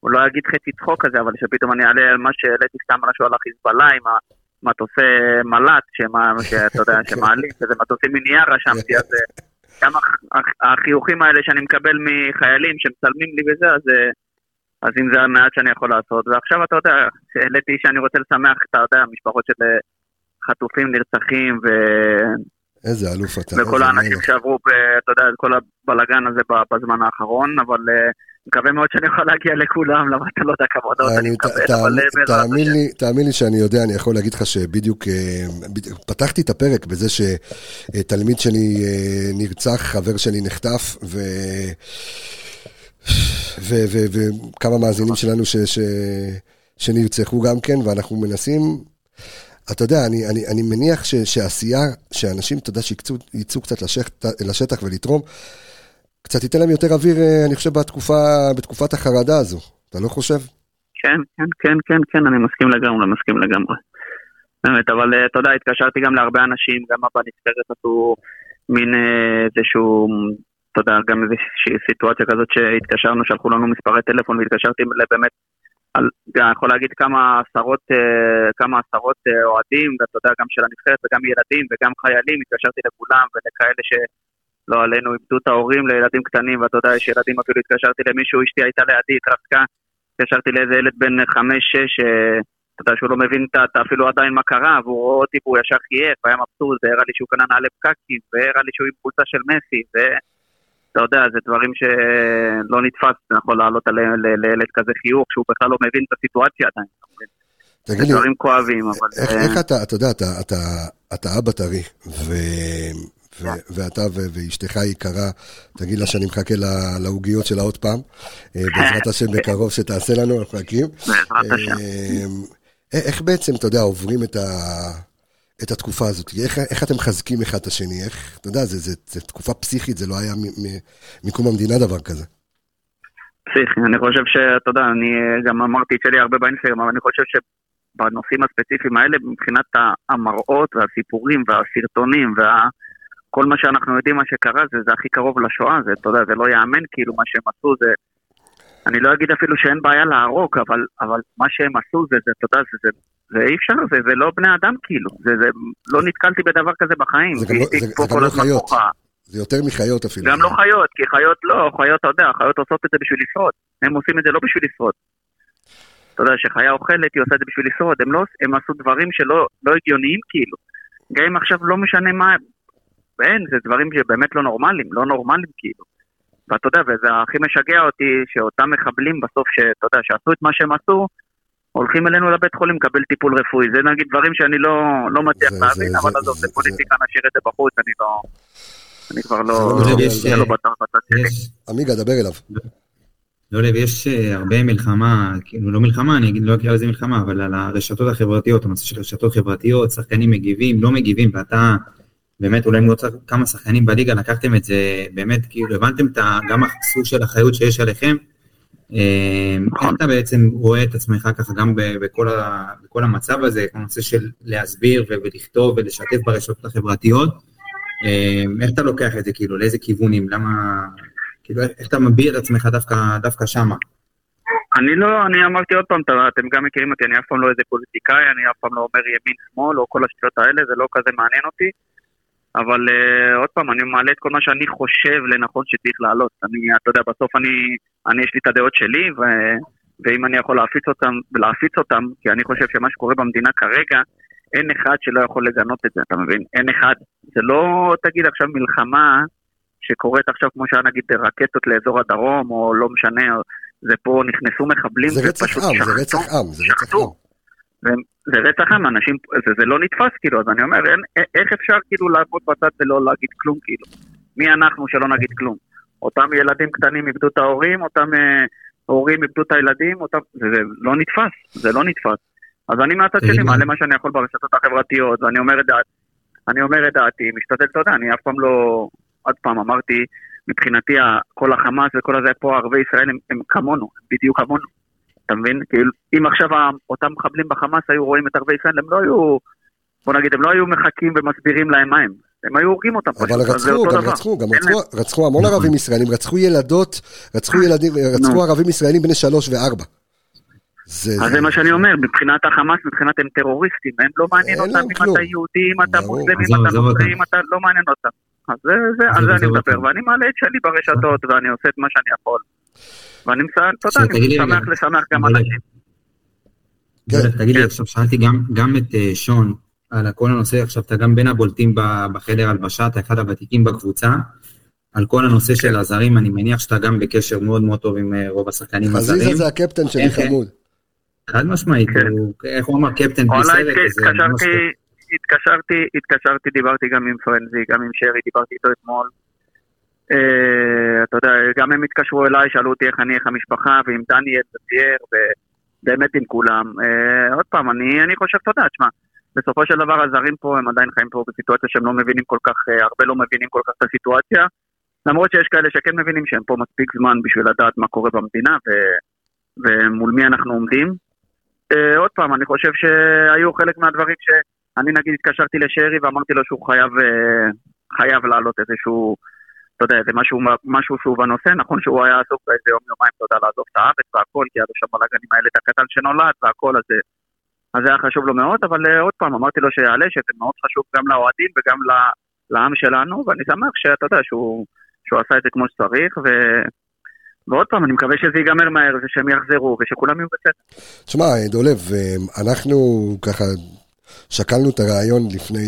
הוא לא אגיד חצי צחוק כזה, אבל שפתאום אני אעלה על מה שהעליתי סתם משהו על החיזבאללה עם המטוסי מל"ט, שמה- שאתה יודע, שמעלים, שזה מטוסים מנייר רשמתי, אז... אה, גם הח- הח- החיוכים האלה שאני מקבל מחיילים שמצלמים לי וזה, אז, אז אם זה המעט שאני יכול לעשות. ועכשיו אתה יודע, העליתי שאני רוצה לשמח, אתה יודע, משפחות של אה, חטופים, נרצחים, ו... איזה אלוף אתה. וכל האנשים. שעברו, אתה יודע, את כל הבלגן הזה בזמן האחרון, אבל אה, מקווה מאוד שאני יכול להגיע לכולם, למרות אתה לא יודע כמה הודעות אני מקבל, אבל תאמין- אה, תאמין. לי, תאמין לי שאני יודע, אני יכול להגיד לך שבדיוק בדיוק- פתחתי את הפרק בזה שתלמיד שלי נרצח, חבר שלי נחטף, ו... וכמה מאזינים שלנו ש, ש, שנרצחו גם כן, ואנחנו מנסים, אתה יודע, אני, אני, אני מניח ש, שעשייה, שאנשים, אתה יודע, שיצאו יצאו קצת לשטח, לשטח ולתרום, קצת ייתן להם יותר אוויר, אה, אני חושב, בתקופה, בתקופת החרדה הזו. אתה לא חושב? כן, כן, כן, כן, כן, אני מסכים לגמרי, מסכים לגמרי. באמת, אבל אה, אתה יודע, התקשרתי גם להרבה אנשים, גם בנבחרת עשו מין אה, איזשהו, אתה יודע, גם איזושהי סיטואציה כזאת שהתקשרנו, שלחו לנו מספרי טלפון והתקשרתי באמת, גם יכול להגיד כמה עשרות, אה, כמה עשרות אה, אוהדים, ואתה יודע, גם של הנבחרת וגם ילדים וגם חיילים, התקשרתי לכולם ולכאלה ש... לא עלינו, איבדו את ההורים לילדים קטנים, ואתה יודע, יש ילדים, אפילו התקשרתי למישהו, אשתי הייתה לידי, התרסקה, התקשרתי לאיזה ילד בן חמש-שש, אה, אתה יודע שהוא לא מבין את- את- אפילו עדיין מה קרה, והוא רואה אותי והוא ישר חייך, והיה מבסוט, והראה לי שהוא קנה נעלי פקקים, והראה לי שהוא עם חולצה של מסי, ואתה יודע, זה דברים שלא נתפס, אתה יכול לעלות לילד כזה חיוך, שהוא בכלל לא מבין את הסיטואציה עדיין, אתה? תגיד לי, דברים כואבים, אבל... איך, אה, איך אתה, אתה יודע, אתה, אתה, אתה אבא טרי, ו, ו, ואתה ו, ואשתך היקרה, תגיד לה שאני מחכה לעוגיות שלה עוד פעם, אה, בעזרת השם בקרוב שתעשה לנו, אנחנו מחכים. בעזרת השם. אה, איך בעצם, אתה יודע, עוברים את, ה, את התקופה הזאת? איך, איך אתם מחזקים אחד את השני? איך, אתה יודע, זה תקופה פסיכית, זה לא היה מ- מקום המדינה דבר כזה. פסיכי, אני חושב שאתה יודע, אני גם אמרתי את שלי הרבה באינסטגרם, אבל אני חושב שבנושאים הספציפיים האלה, מבחינת המראות והסיפורים והסרטונים וכל מה שאנחנו יודעים מה שקרה, זה, זה הכי קרוב לשואה, זה, אתה יודע, זה לא ייאמן כאילו מה שהם עשו, זה, אני לא אגיד אפילו שאין בעיה להרוג, אבל, אבל מה שהם עשו זה, זה, אתה יודע, זה, זה, זה אי אפשר, זה, זה לא בני אדם כאילו, זה, זה, לא נתקלתי בדבר כזה בחיים. זה גם לא, זה, זה גם לא חיות, זה יותר מחיות אפילו. גם לא חיות, כי חיות לא, חיות, אתה יודע, חיות עושות את זה בשביל לשרוד, הם עושים את זה לא בשביל לשרוד. אתה יודע, שחיה אוכלת, היא עושה את זה בשביל לשרוד, הם, לא, הם עשו דברים שלא לא הגיוניים כאילו. גם אם עכשיו לא משנה מה, אין, זה דברים שבאמת לא נורמליים, לא נורמליים כאילו. ואתה יודע, וזה הכי משגע אותי, שאותם מחבלים בסוף, שאתה יודע, שעשו את מה שהם עשו, הולכים אלינו לבית חולים לקבל טיפול רפואי. זה נגיד דברים שאני לא, לא מצליח להבין, אבל עזוב, זה פוליטיקה, נשאיר את זה בחוץ, אני לא... אני כבר לא... זה לא בטח בצד שלי. עמיגה, דבר אליו. לא לב, יש אה, הרבה מלחמה, כאילו לא מלחמה, אני אגיד, לא אקרא לזה מלחמה, אבל על הרשתות החברתיות, הנושא של רשתות חברתיות, שחקנים מגיבים, לא מגיבים, ואתה באמת אולי מאוד כמה שחקנים בליגה לקחתם את זה, באמת כאילו הבנתם את גם הסוג של אחריות שיש עליכם. אה, איך אתה בעצם רואה את עצמך ככה גם בכל, המצב הזה, הנושא של להסביר ולכתוב ולשתף ברשתות החברתיות, אה, איך אתה לוקח את זה כאילו, לאיזה כיוונים, למה, כאילו איך אתה מביע את עצמך דווקא שמה? אני לא, אני אמרתי עוד פעם, אתם גם מכירים אותי, אני אף פעם לא איזה פוליטיקאי, אני אף פעם לא אומר ימין-שמאל או כל השטויות האלה, זה לא כזה מעניין אותי. אבל uh, עוד פעם, אני מעלה את כל מה שאני חושב לנכון שצריך לעלות. אני, אתה יודע, בסוף אני, אני יש לי את הדעות שלי, ו, ואם אני יכול להפיץ אותם, להפיץ אותם, כי אני חושב שמה שקורה במדינה כרגע, אין אחד שלא יכול לגנות את זה, אתה מבין? אין אחד. זה לא, תגיד עכשיו מלחמה שקורית עכשיו, כמו שהיה נגיד רקטות לאזור הדרום, או לא משנה, זה פה נכנסו מחבלים, זה רצח עם, זה רצח עם, זה רצח עם. זה רצח עם, אנשים, זה, זה לא נתפס כאילו, אז אני אומר, אין, איך אפשר כאילו לעבוד בצד ולא להגיד כלום כאילו? מי אנחנו שלא נגיד כלום? אותם ילדים קטנים איבדו את ההורים, אותם אה, הורים איבדו את הילדים, אותם, זה, זה לא נתפס, זה לא נתפס. אז אני מהצד שלי מעלה מה שאני יכול ברשתות החברתיות, ואני אומר את דעתי, אני אומר את דעתי, משתדל, אתה יודע, אני אף פעם לא, עוד פעם אמרתי, מבחינתי כל החמאס וכל הזה פה, ערבי ישראל הם, הם כמונו, הם בדיוק כמונו. אתה מבין? כאילו, אם עכשיו אותם מחבלים בחמאס היו רואים את ערבי ישראל, הם לא היו, בוא נגיד, הם לא היו מחכים ומסבירים להם מה הם. הם היו הורגים אותם פשוט, אבל רצחו, גם רצחו, גם רצחו, רצחו המון נכון. ערבים ישראלים, רצחו ילדות, רצחו ילדים, רצחו ערבים ישראלים בני שלוש וארבע. זה, אז זה מה שאני אומר, מבחינת החמאס, מבחינת הם טרוריסטים, הם לא מעניין אותם אם אתה יהודי, אם אתה מוסלמי, אם אתה נוצרי, אם אתה לא מעניין אותם. אז זה, זה, על זה אני מדבר, ואני מעלה את שלי ברשתות, ואני עושה את מה שאני יכול. ואני שמח לשמח גם אנשים. כן. תגיד לי, עכשיו שאלתי גם את אה, שון על כל הנושא, עכשיו אתה גם בין הבולטים בחדר הלבשה, אתה אחד הוותיקים בקבוצה, על כל הנושא של הזרים, אני מניח שאתה גם בקשר מאוד מאוד טוב עם אה, רוב השחקנים הזרים. חזיזה זה הקפטן שלי חמוד. חד משמעית, כן. איך הוא אמר קפטן בלי סרט, התקשרתי, התקשרתי, דיברתי גם עם פרנזי, גם עם שרי, דיברתי איתו אתמול. אה, אתה יודע, גם הם התקשרו אליי, שאלו אותי איך אני, איך המשפחה, ועם דניאל וצייר, ובאמת עם כולם. אה, עוד פעם, אני, אני חושב, יודע, תשמע, בסופו של דבר הזרים פה, הם עדיין חיים פה בסיטואציה שהם לא מבינים כל כך, אה, הרבה לא מבינים כל כך את הסיטואציה. למרות שיש כאלה שכן מבינים שהם פה מספיק זמן בשביל לדעת מה קורה במדינה ו, ומול מי אנחנו עומדים. עוד פעם, אני חושב שהיו חלק מהדברים שאני נגיד התקשרתי לשרי ואמרתי לו שהוא חייב, חייב לעלות איזשהו אתה יודע, זה משהו, משהו שהוא בנושא, נכון שהוא היה עסוק באיזה יום יומיים, אתה יודע, לעזוב את הארץ והכל, כי היה שם בלאגן עם הילד הקטן שנולד והכל, אז, אז זה היה חשוב לו מאוד, אבל אה, עוד פעם, אמרתי לו שיעלה, שזה מאוד חשוב גם לאוהדים וגם לעם שלנו, ואני שמח שאתה יודע, שהוא, שהוא עשה את זה כמו שצריך, ו... ועוד פעם, אני מקווה שזה ייגמר מהר ושהם יחזרו ושכולם יהיו בסדר. תשמע, דולב, אה, אנחנו ככה שקלנו את הרעיון לפני...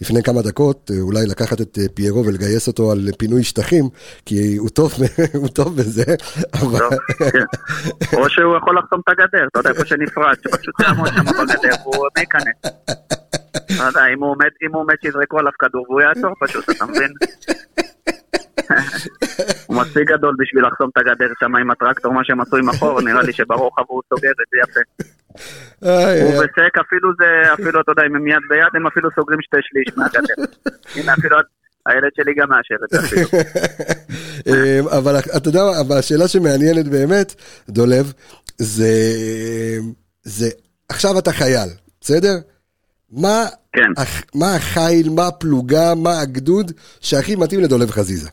לפני כמה דקות, אה, אולי לקחת את אה, פיירו ולגייס אותו על פינוי שטחים, כי הוא טוב, הוא טוב בזה, אבל... כן. או שהוא יכול לחסום את הגדר, אתה יודע, איפה שנפרד, שפשוט יעמוד שם בגדר והוא. לא יודע, אם הוא עומד שיזרקו עליו כדור והוא יעצור פשוט, אתה מבין? הוא מספיק גדול בשביל לחסום את הגדר שם עם הטרקטור, מה שהם עשו עם החור, נראה לי שברוחב הוא סוגר את זה יפה. הוא וסק, אפילו זה, אפילו, אתה יודע, אם הם יד ביד, הם אפילו סוגרים שתי שליש מהגדר. הנה, אפילו הילד שלי גם מאשר את זה אפילו. אמ, אבל אתה יודע, אבל השאלה שמעניינת באמת, דולב, זה, זה, עכשיו אתה חייל, בסדר? מה, כן. מה החיל, מה הפלוגה, מה הגדוד שהכי מתאים לדולב חזיזה?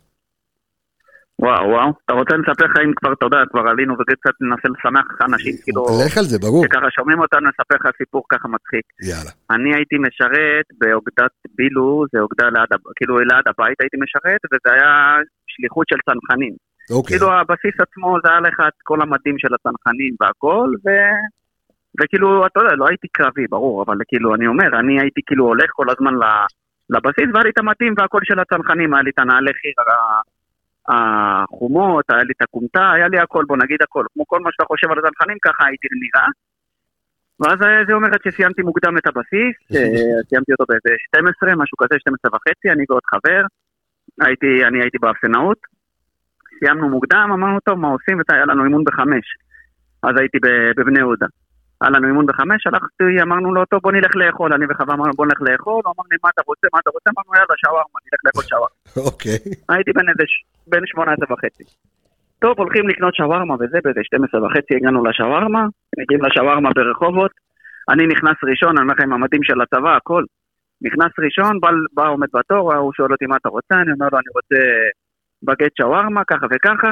וואו, וואו. אתה רוצה לספר לך אם כבר, אתה יודע, כבר עלינו וקצת ננסה לשמח אנשים, כאילו... לך על זה, ברור. שככה שומעים אותנו, נספר לך סיפור ככה מצחיק. יאללה. אני הייתי משרת באוגדת בילו, זה אוגדה ליד, כאילו ליד הבית הייתי משרת, וזה היה שליחות של צנחנים. אוקיי. כאילו הבסיס עצמו זה היה לך את כל המדים של הצנחנים והכל, ו... וכאילו, אתה יודע, לא הייתי קרבי, ברור, אבל כאילו, אני אומר, אני הייתי כאילו הולך כל הזמן ל- לבסיס, והיה לי את המדים והכל של הצנחנים, היה לי את הנעלי חיר החומות, היה לי את הכומתה, היה לי הכל, בוא נגיד הכל. כמו כל מה שאתה חושב על הצנחנים, ככה הייתי נראה. ואז זה אומרת שסיימתי מוקדם את הבסיס, אה, סיימתי אותו באיזה 12, משהו כזה, 12 וחצי, אני ועוד חבר. הייתי, אני הייתי באפסנאות. סיימנו מוקדם, אמרנו, טוב, מה עושים? והיה לנו אימון בחמש. אז הייתי בבני יהודה. היה לנו אימון בחמש, הלכתי, אמרנו לו, טוב, בוא נלך לאכול. אני וחבר אמרנו, בוא נלך לאכול. הוא אמר לי, מה אתה רוצה? מה אתה רוצה? אמרנו, יאללה, שווארמה, נלך לאכול שווארמה. אוקיי. הייתי בן איזה, בן 18 וחצי. טוב, הולכים לקנות שווארמה וזה, באיזה 12 וחצי הגענו לשווארמה, מגיעים לשווארמה ברחובות. אני נכנס ראשון, אני אומר לכם, המדים של הצבא, הכל. נכנס ראשון, בא, בא עומד בתור, הוא שואל אותי מה אתה רוצה, אני אומר לו, אני רוצה בגט שווארמה, ככה וככה.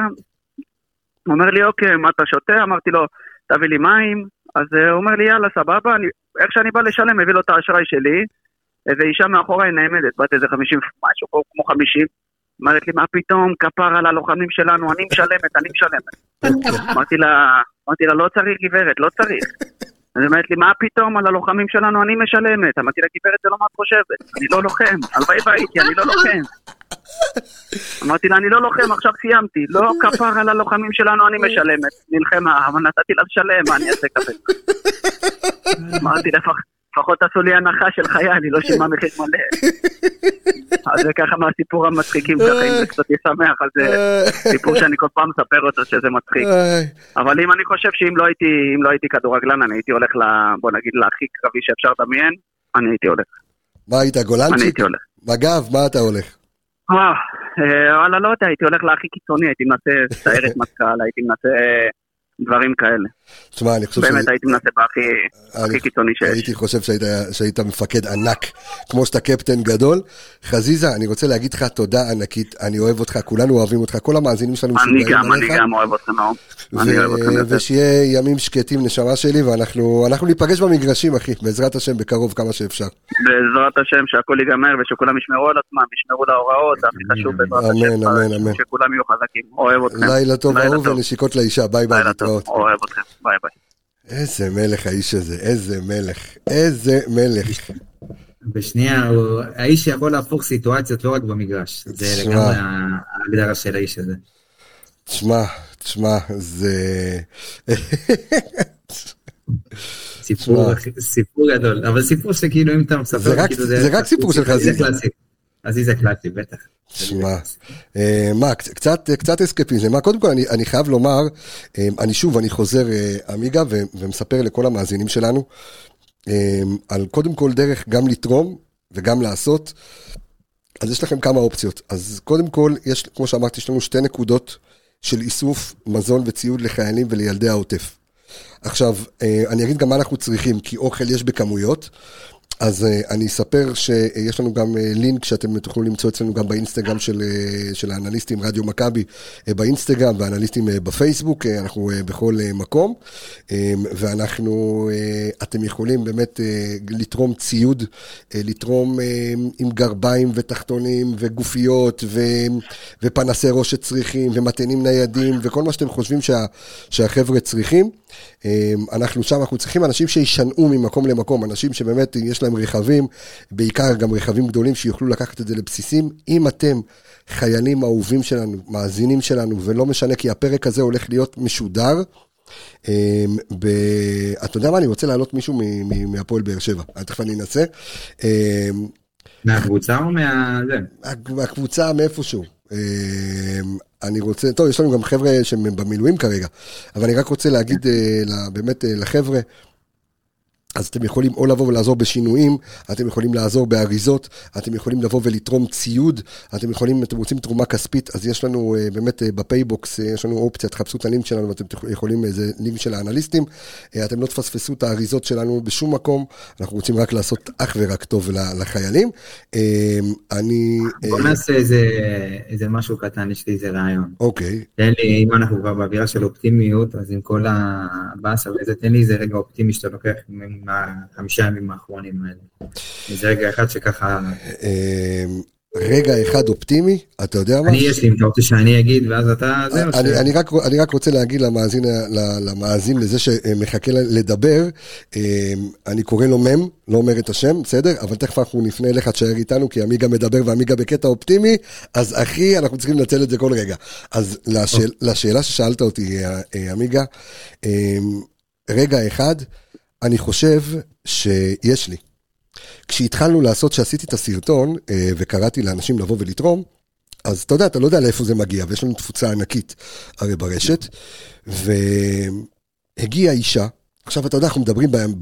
הוא אומר לי, אוקיי, מה אתה שותה? אמרתי לו, תביא לי מים. אז אה, הוא אומר לי, יאללה, סבבה, אני, איך שאני בא לשלם, מביא לו את האשראי שלי. איזה אישה מאחוריי נעמדת, בת איזה 50, משהו כמו 50. אומרת לי, מה פתאום, כפר על הלוחמים שלנו, אני משלמת, אני משלמת. אמרתי לה, אמרתי לה, לא צריך גברת, לא צריך. אז היא אומרת לי, מה פתאום, על הלוחמים שלנו אני משלמת. אמרתי לה, גברת, זה לא מה את חושבת, אני לא לוחם, הלוואי והייתי, אני לא לוחם. אמרתי לה, אני לא לוחם, עכשיו סיימתי. לא כפר על הלוחמים שלנו, אני משלמת. נלחמה, אבל נתתי לה לשלם, מה אני אעשה כזה? אמרתי, "לפח- לפחות עשו לי הנחה של חייל, היא לא שילמה מחיר מלא. אז זה ככה מהסיפור המצחיקים, ככה אם זה קצת ישמח, אז זה סיפור שאני כל פעם מספר אותו שזה מצחיק. אבל אם אני חושב שאם לא הייתי, לא הייתי כדורגלן, אני הייתי הולך ל... בוא נגיד, להכי קרבי שאפשר לדמיין, אני הייתי הולך. מה היית, אני גולנצ'יק? הייתי הולך. מג"ב, מה אתה הולך? וואו, אה, וואלה, לא יודע, הייתי הולך להכי קיצוני, הייתי מנסה סיירת מטכ"ל, הייתי מנסה אה, דברים כאלה. תשמע, אני חושב באמת הייתי מנסה בהכי הכי קיצוני שיש. הייתי חושב שהיית, שהיית מפקד ענק, כמו שאתה קפטן גדול. חזיזה, אני רוצה להגיד לך תודה ענקית, אני אוהב אותך, כולנו אוהבים אותך, כל המאזינים שלנו אני גם, אני. גם אוהב אותך מאוד. ושיהיה ימים שקטים, נשמה שלי, ואנחנו אנחנו ניפגש במגרשים, אחי, בעזרת השם, בקרוב כמה שאפשר. בעזרת השם שהכל ייגמר ושכולם ישמרו על עצמם, ישמרו להוראות, הכי חשוב בעזרת אמן, השם. אמן, אמן. שכולם יהיו חזקים. אוהב אתכם. לילה טוב, אהוב. ונשיקות לאישה, ביי ביי. להתראות. אוהב אתכם. ביי ביי. איזה מלך האיש הזה, איזה מלך, איזה מלך. בשנייה, הוא האיש שיכול להפוך סיטואציות לא רק במגרש. זה תשמע. לגמרי ההגדרה של האיש הזה. תשמע, תשמע, זה... סיפור. סיפור גדול, אבל סיפור שכאילו אם אתה מספר, זה רק- כאילו זה רק סיפור של חזיזה. זה קלאסי. חזיזה קלאסי, בטח. תשמע, אה, מה, קצ- קצת, קצת אסקפיזם. מה, קודם כל, אני, אני חייב לומר, אה, אני שוב, אני חוזר, אה, עמיגה, ומספר לכל המאזינים שלנו, על קודם כל דרך גם לתרום וגם לעשות. אז יש לכם כמה אופציות. אז קודם כל, יש, כמו שאמרתי, יש לנו שתי נקודות של איסוף מזון וציוד לחיילים ולילדי העוטף. עכשיו, אני אגיד גם מה אנחנו צריכים, כי אוכל יש בכמויות. אז uh, אני אספר שיש לנו גם uh, לינק שאתם תוכלו למצוא אצלנו גם באינסטגרם של, uh, של האנליסטים רדיו מכבי באינסטגרם והאנליסטים בפייסבוק, אנחנו בכל מקום um, ואנחנו, אתם יכולים באמת לתרום ציוד, לתרום uh, עם גרביים ותחתונים וגופיות ו, ופנסי ראש שצריכים ומטענים ניידים וכל מה שאתם חושבים שה, שהחבר'ה צריכים. אמ, אנחנו שם, אנחנו צריכים אנשים שישנעו ממקום למקום, אנשים שבאמת יש להם רכבים, בעיקר גם רכבים גדולים שיוכלו לקחת את זה לבסיסים. אם אתם חיילים אהובים שלנו, מאזינים שלנו, ולא משנה כי הפרק הזה הולך להיות משודר, אמ, ב... אתה יודע מה, אני רוצה להעלות מישהו מהפועל באר שבע, תכף אני אנסה. אמ, מהקבוצה או מה... זה? הקבוצה מאיפשהו. אמ, אני רוצה, טוב, יש לנו גם חבר'ה שהם במילואים כרגע, אבל אני רק רוצה להגיד אה, באמת אה, לחבר'ה, אז אתם יכולים או לבוא ולעזור בשינויים, אתם יכולים לעזור באריזות, אתם יכולים לבוא ולתרום ציוד, אתם יכולים, אתם רוצים תרומה כספית, אז יש לנו אה, באמת אה, בפייבוקס, אה, יש לנו אופציה, תחפשו את הלינק שלנו ואתם יכולים, זה לינק של האנליסטים, אתם לא תפספסו את האריזות שלנו בשום מקום, אנחנו רוצים רק לעשות אך ורק טוב לחיילים. אני... בוא נעשה איזה, איזה משהו קטן, יש לי איזה רעיון. אוקיי. תן לי, אם אנחנו כבר באווירה של אופטימיות, אז עם כל הבאסה וזה, תן לי איזה רגע אופטימי שאתה לוקח מהחמישה ימים האחרונים האלה. איזה רגע אחד שככה... אמ, רגע אחד אופטימי, אתה יודע מה? אני יש לי, אם אתה רוצה שאני אגיד, ואז אתה... אני, אני, רק, אני רק רוצה להגיד למאזין, למאזין לזה שמחכה לדבר, אמ, אני קורא לו מם, לא אומר את השם, בסדר? אבל תכף אנחנו נפנה אליך, תשאר איתנו, כי עמיגה מדבר ועמיגה בקטע אופטימי, אז אחי, אנחנו צריכים לנצל את זה כל רגע. אז לשאל, לשאלה ששאלת אותי, אה, אה, עמיגה, אמ, רגע אחד, אני חושב שיש לי. כשהתחלנו לעשות, כשעשיתי את הסרטון אה, וקראתי לאנשים לבוא ולתרום, אז אתה יודע, אתה לא יודע לאיפה זה מגיע, ויש לנו תפוצה ענקית הרי ברשת, והגיעה אישה, עכשיו אתה יודע, אנחנו מדברים בהם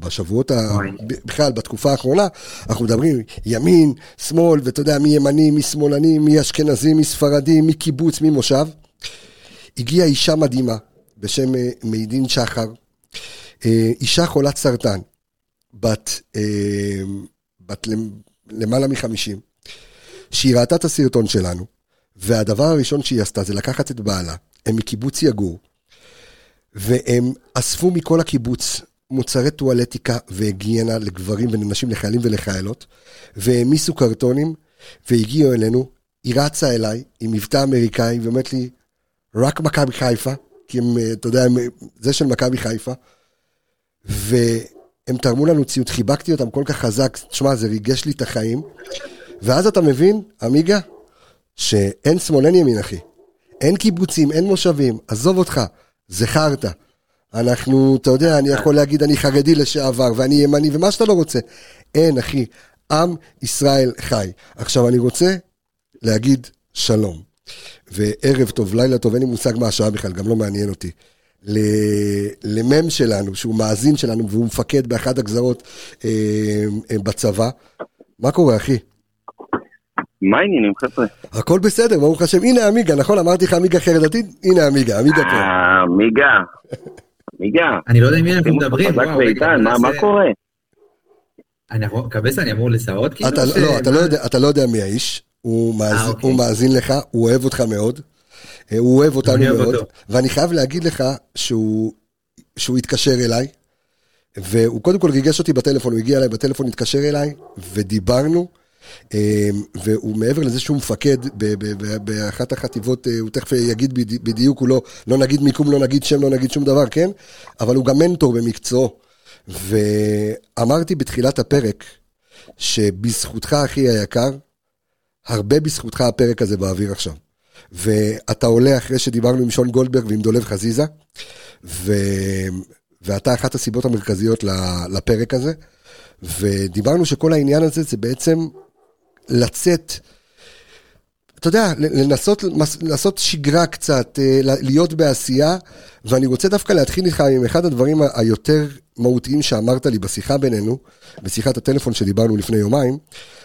בשבועות, ה... בכלל בתקופה האחרונה, אנחנו מדברים ימין, שמאל, ואתה יודע, מי ימני, מי שמאלני, מי אשכנזי, מי ספרדי, מי קיבוץ, מי מושב. הגיעה אישה מדהימה בשם אה, מידין שחר, אישה חולת סרטן, בת, אה, בת למעלה מחמישים, שהיא ראתה את הסרטון שלנו, והדבר הראשון שהיא עשתה זה לקחת את בעלה, הם מקיבוץ יגור, והם אספו מכל הקיבוץ מוצרי טואלטיקה והיגיינה לגברים ולנשים, לחיילים ולחיילות, והעמיסו קרטונים, והגיעו אלינו, היא רצה אליי עם מבטא אמריקאי, ואומרת לי, רק מכבי חיפה, כי הם, אה, אתה יודע, הם, זה של מכבי חיפה, והם תרמו לנו ציוד, חיבקתי אותם כל כך חזק, תשמע, זה ריגש לי את החיים. ואז אתה מבין, עמיגה, שאין שמאל, אין ימין, אחי. אין קיבוצים, אין מושבים, עזוב אותך, זה. אנחנו, אתה יודע, אני יכול להגיד, אני חרדי לשעבר, ואני ימני, ומה שאתה לא רוצה. אין, אחי, עם ישראל חי. עכשיו, אני רוצה להגיד שלום. וערב טוב, לילה טוב, אין לי מושג מה השעה בכלל, גם לא מעניין אותי. למ"ם שלנו, שהוא מאזין שלנו והוא מפקד באחת הגזרות אה, אה, בצבא. מה קורה, אחי? מה העניינים, חבר'ה? הכל בסדר, ברוך השם. הנה עמיגה, נכון? אמרתי לך עמיגה חרדתית? הנה עמיגה, עמיגה פה. אה, עמיגה. עמיגה. אני לא יודע עם מי אנחנו מדברים. מה קורה? אני קבס, אני אמור לזהות כאילו? לא, אתה לא יודע מי האיש. הוא אוקיי. מאזין לך, הוא אוהב אותך מאוד. אה, הוא אוהב אותנו מאוד, אותו. ואני חייב להגיד לך שהוא, שהוא התקשר אליי, והוא קודם כל ריגש אותי בטלפון, הוא הגיע אליי בטלפון, התקשר אליי, ודיברנו, אה, והוא מעבר לזה שהוא מפקד באחת החטיבות, אה, הוא תכף יגיד בדיוק, הוא לא, לא נגיד מיקום, לא נגיד שם, לא נגיד שום דבר, כן? אבל הוא גם מנטור במקצועו. ואמרתי בתחילת הפרק, שבזכותך, אחי היקר, הרבה בזכותך הפרק הזה באוויר עכשיו. ואתה עולה אחרי שדיברנו עם שון גולדברג ועם דולב חזיזה, ו... ואתה אחת הסיבות המרכזיות לפרק הזה, ודיברנו שכל העניין הזה זה בעצם לצאת, אתה יודע, לנסות, לנסות שגרה קצת, אה, להיות בעשייה, ואני רוצה דווקא להתחיל איתך עם אחד הדברים היותר מהותיים שאמרת לי בשיחה בינינו, בשיחת הטלפון שדיברנו לפני יומיים,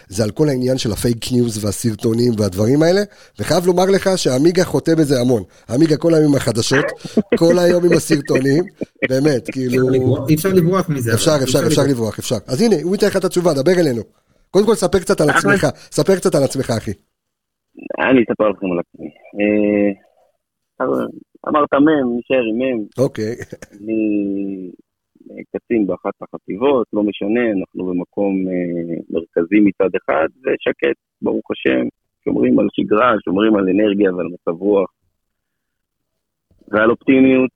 זה על כל העניין של הפייק ניוז והסרטונים והדברים האלה, וחייב לומר לך שעמיגה חוטא בזה המון. עמיגה כל היום עם החדשות, כל היום עם הסרטונים, באמת, כאילו... אי אפשר לברוח מזה. אפשר, אפשר, אפשר לברוח, אפשר. אז הנה, הוא ייתן לך את התשובה, דבר אלינו. קודם כל, ספר קצת על עצמך, ספר קצת על עצמך, אחי. אני אספר לכם על עצמי. אה, אמרת מ', נשאר עם מ'. אוקיי. אני קצין באחת החטיבות, לא משנה, אנחנו במקום אה, מרכזי מצד אחד, ושקט, ברוך השם, שומרים על שגרה, שומרים על אנרגיה ועל מצב רוח, ועל אופטימיות,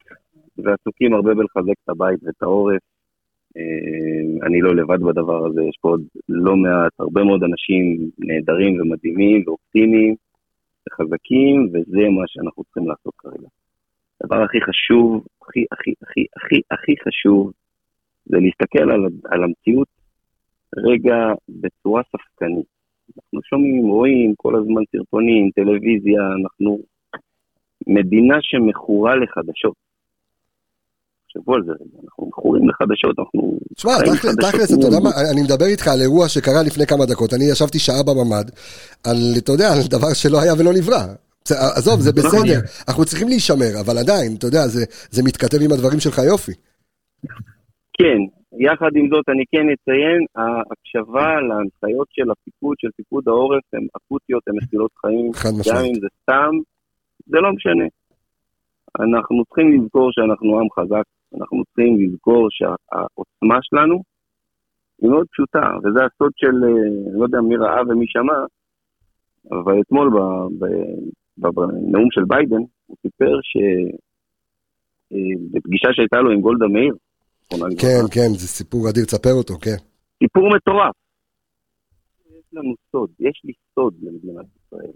ועסוקים הרבה בלחזק את הבית ואת העורף. אה, אני לא לבד בדבר הזה, יש פה עוד לא מעט, הרבה מאוד אנשים נהדרים ומדהימים ואופטימיים וחזקים, וזה מה שאנחנו צריכים לעשות כרגע. הדבר הכי חשוב, הכי, הכי, הכי, הכי, הכי חשוב, זה להסתכל על, על המציאות רגע בצורה ספקנית. אנחנו שומעים, רואים כל הזמן סרטונים, טלוויזיה, אנחנו מדינה שמכורה לחדשות. תחשבו על זה אנחנו מכורים לחדשות, אנחנו... תשמע, תכל'ס, אתה יודע. מה, אני מדבר איתך על אירוע שקרה לפני כמה דקות, אני ישבתי שעה בממ"ד, על, אתה יודע, על דבר שלא היה ולא נברא. עזוב, זה נכון. בסדר, אנחנו צריכים להישמר, אבל עדיין, אתה יודע, זה- זה מתכתב עם הדברים שלך יופי. כן, יחד עם זאת אני כן אציין, ההקשבה להנחיות של הפיקוד, של פיקוד העורף, הן אקוטיות, הן מצילות חיים, גם. אם זה סתם, זה לא משנה. אנחנו צריכים לזכור שאנחנו עם חזק, אנחנו צריכים לזכור שהעוצמה שלנו היא מאוד פשוטה, וזה הסוד של, אה, לא יודע מי ראה ומי שמע, אבל אתמול בנאום של ביידן, הוא סיפר שבפגישה שהייתה לו עם גולדה מאיר, כן, כן, זה סיפור אדיר, תספר אותו, כן. סיפור מטורף. יש לנו סוד, יש לי סוד למדינת ישראל.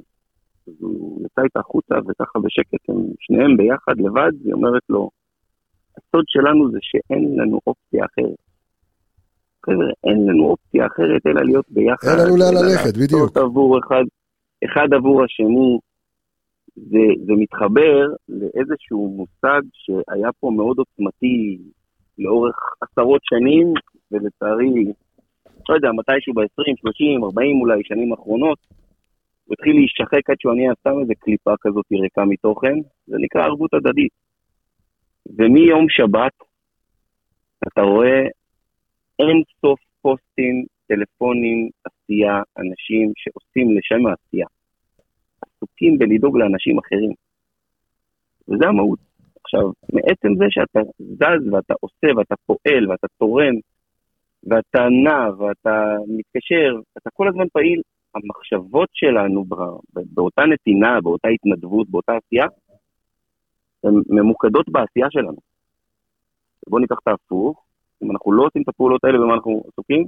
אז הוא יצא איתה החוצה וככה בשקט, הם שניהם ביחד, לבד, היא אומרת לו, הסוד שלנו זה שאין לנו אופציה אחרת. חבר'ה, אין לנו אופציה אחרת אלא להיות ביחד. אין לנו לאן ללכת, בדיוק. לעשות עבור אחד, אחד עבור השני. זה, זה מתחבר לאיזשהו מושג שהיה פה מאוד עוצמתי לאורך עשרות שנים, ולצערי, לא יודע, מתישהו ב-20, 30, 40 אולי, שנים האחרונות, הוא התחיל להישחק עד שהוא נהיה סתם איזה קליפה כזאת ריקה מתוכן, זה נקרא ערבות הדדית. ומיום שבת, אתה רואה אין סוף פוסטים, טלפונים, עשייה, אנשים שעושים לשם העשייה. עסוקים בלדאוג לאנשים אחרים. וזה המהות. עכשיו, מעצם זה שאתה זז ואתה עושה ואתה פועל ואתה תורם ואתה נע ואתה מתקשר, אתה כל הזמן פעיל, המחשבות שלנו ב- ב- באותה נתינה, באותה התנדבות, באותה עשייה, הן ממוקדות בעשייה שלנו. בואו ניקח את ההפוך, אם אנחנו לא עושים את הפעולות האלה במה אנחנו עסוקים,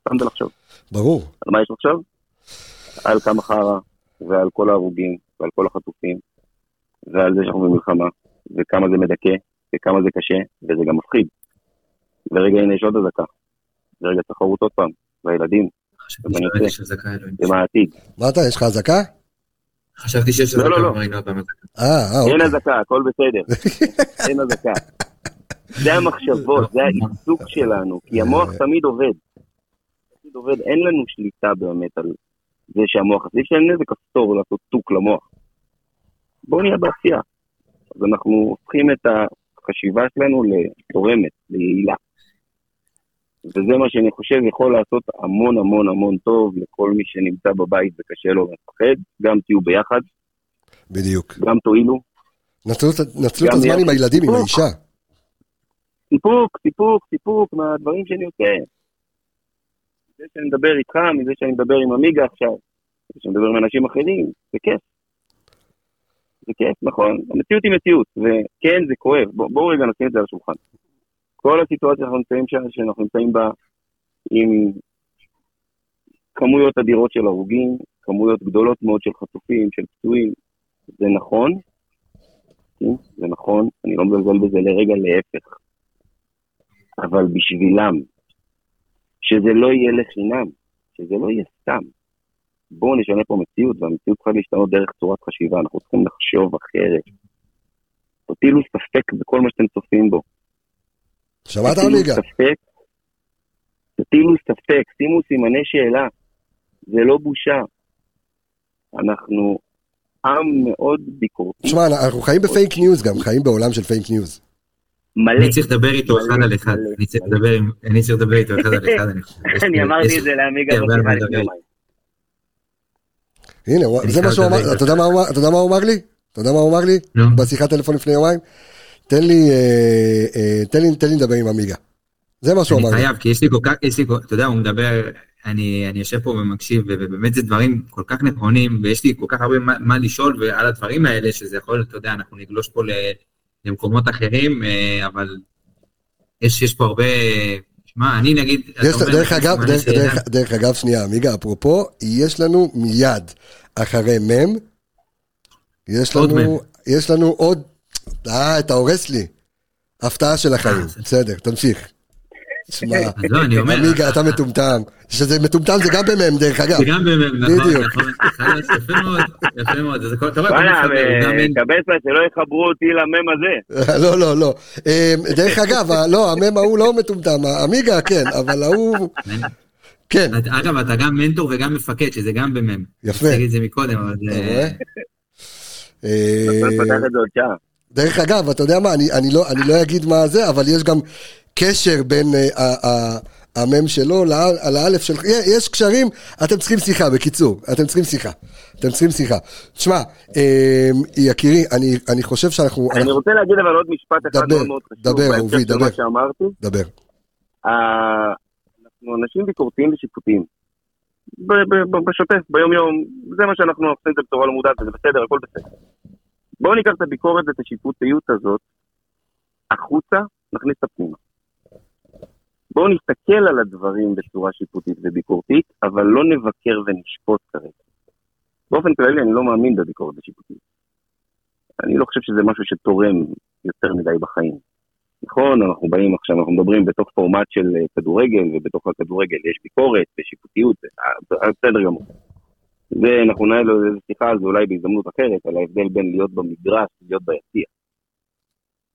סתם זה לחשוב. ברור. על מה יש לחשוב? על כמה חרא, ועל כל ההרוגים, ועל כל החטופים, ועל זה שאנחנו במלחמה, וכמה זה מדכא, וכמה זה קשה, וזה גם מפחיד. ורגע, הנה יש עוד אזעקה. ורגע, תחרות עוד פעם, והילדים, חשבתי אלוהים. עם העתיד. מה אתה, יש לך אזעקה? חשבתי שיש לא, לא, אזעקה לא. פעם אזעקה. אה, אה, אין אוקיי. אזעקה, הכל בסדר. אין אזעקה. זה המחשבות, זה העיסוק שלנו, כי המוח תמיד עובד. תמיד עובד, אין לנו שליטה באמת על זה שהמוח, אז אי אפשר אין איזה כפתור לעשות טוק למוח. בואו נהיה בעשייה. אז אנחנו הופכים את החשיבה שלנו לתורמת, ליעילה. וזה מה שאני חושב יכול לעשות המון המון המון טוב לכל מי שנמצא בבית וקשה לו ומפחד. גם תהיו ביחד, בדיוק. גם תועילו. נצלו נצלו את הזמן. עם הילדים, עם סיפוק. האישה. סיפוק, סיפוק, סיפוק מהדברים שאני עושה. זה שאני מדבר איתך, מזה שאני מדבר עם עמיגה עכשיו, מזה שאני מדבר עם אנשים אחרים, זה כיף. זה כיף, נכון. המציאות היא מציאות, וכן, זה כואב. בוא- בואו רגע נשים את זה על השולחן. כל הסיטואציה שאנחנו נמצאים שם, שאנחנו נמצאים בה עם כמויות אדירות של הרוגים, כמויות גדולות מאוד של חטופים, של פצועים, זה נכון, כן, זה נכון, אני לא מזלזל בזה לרגע, להפך. אבל בשבילם, שזה לא יהיה לחינם, שזה לא יהיה סתם. בואו נשנה פה מציאות, והמציאות צריכה להשתנות דרך צורת חשיבה, אנחנו צריכים לחשוב אחרת. תטילו ספק בכל מה שאתם צופים בו. שמעת, עמיגה? ספק, תטילו ספק, שימו סימני שאלה. זה לא בושה. אנחנו עם מאוד ביקורתי. תשמע, אנחנו חיים בפייק ניוז גם, חיים בעולם של פייק ניוז. מלא. אני צריך לדבר איתו אחד על אחד. אני צריך. לדבר איתו אחד על אחד. אני חושב. אמרתי את זה לעמיגה על בשיחה לפני. יומיים. הנה, זה מה שהוא אמר, אתה יודע מה הוא אמר- לי? אתה יודע מה הוא אמר לי? בשיחת טלפון לפני יומיים? תן לי, אה, אה, תן לי, תן לי לדבר עם עמיגה. זה מה שהוא אני אמר לי. חייב, כי יש לי כל כך, יש לי, אתה יודע, הוא מדבר, אני, אני יושב פה ומקשיב, ובאמת זה דברים כל כך נכונים, ויש לי כל כך הרבה מה, מה לשאול ועל הדברים האלה, שזה יכול, אתה יודע, אנחנו נגלוש פה למקומות אחרים, אה, אבל יש, יש פה הרבה, שמע, אני נגיד, יש- דרך אגב, דרך- שאלה. דרך- דרך אגב, שנייה, עמיגה, אפרופו, יש לנו מיד אחרי מם, יש לנו. יש לנו עוד, אה, אתה הורס לי. הפתעה של החיים, אה, בסדר, תמשיך. שמע, אז לא. עמיגה, אתה מטומטם. שזה מטומטם זה גם במ"ם, דרך אגב. זה גם במ"ם, נכון. נכון. חלאס, יפה מאוד, יפה מאוד. אתה רואה, וואלה, קבסה, שלא יחברו אותי למם הזה. לא, לא, לא. אה, דרך אגב, לא, המ"ם ההוא לא מטומטם, עמיגה כן, אבל ההוא... כן, אגב, אתה גם מנטור וגם מפקד, שזה גם במ"ם. יפה. להגיד את זה מקודם, אבל... אתה? אתה אה, פתח את זה עוד שעה. דרך אגב, אתה יודע מה, אני, אני, לא, אני לא אגיד מה זה, אבל יש גם קשר בין uh, המם שלו לאלף שלך, יש קשרים, אתם צריכים שיחה, בקיצור, אתם צריכים שיחה, אתם צריכים שיחה. תשמע, אה, יקירי, אני, אני חושב שאנחנו... אני אנחנו- רוצה להגיד אבל עוד משפט אחד דבר, מאוד חשוב. דבר, אהובי, של דבר. מה שאמרתי. דבר. אה, אנחנו אנשים ביקורתיים ושיפוטיים. בשוטף, ביום יום, זה מה שאנחנו עושים את זה בצורה לא מודעת, וזה בסדר, הכל בסדר. בואו ניקח את הביקורת ואת השיפוטיות הזאת החוצה, נכניס אותה פנימה. בואו נסתכל על הדברים בצורה שיפוטית וביקורתית, אבל לא נבקר ונשפוט כרגע. באופן כללי אני לא מאמין בביקורת ושיפוטיות. אני לא חושב שזה משהו שתורם יותר מדי בחיים. נכון, אנחנו באים עכשיו, אנחנו מדברים בתוך פורמט של אה, כדורגל, ובתוך הכדורגל יש ביקורת ושיפוטיות, בסדר גמור. זה, אנחנו ננהל איזה שיחה על זה אולי בהזדמנות אחרת, על ההבדל בין להיות במגרש ולהיות ביציע.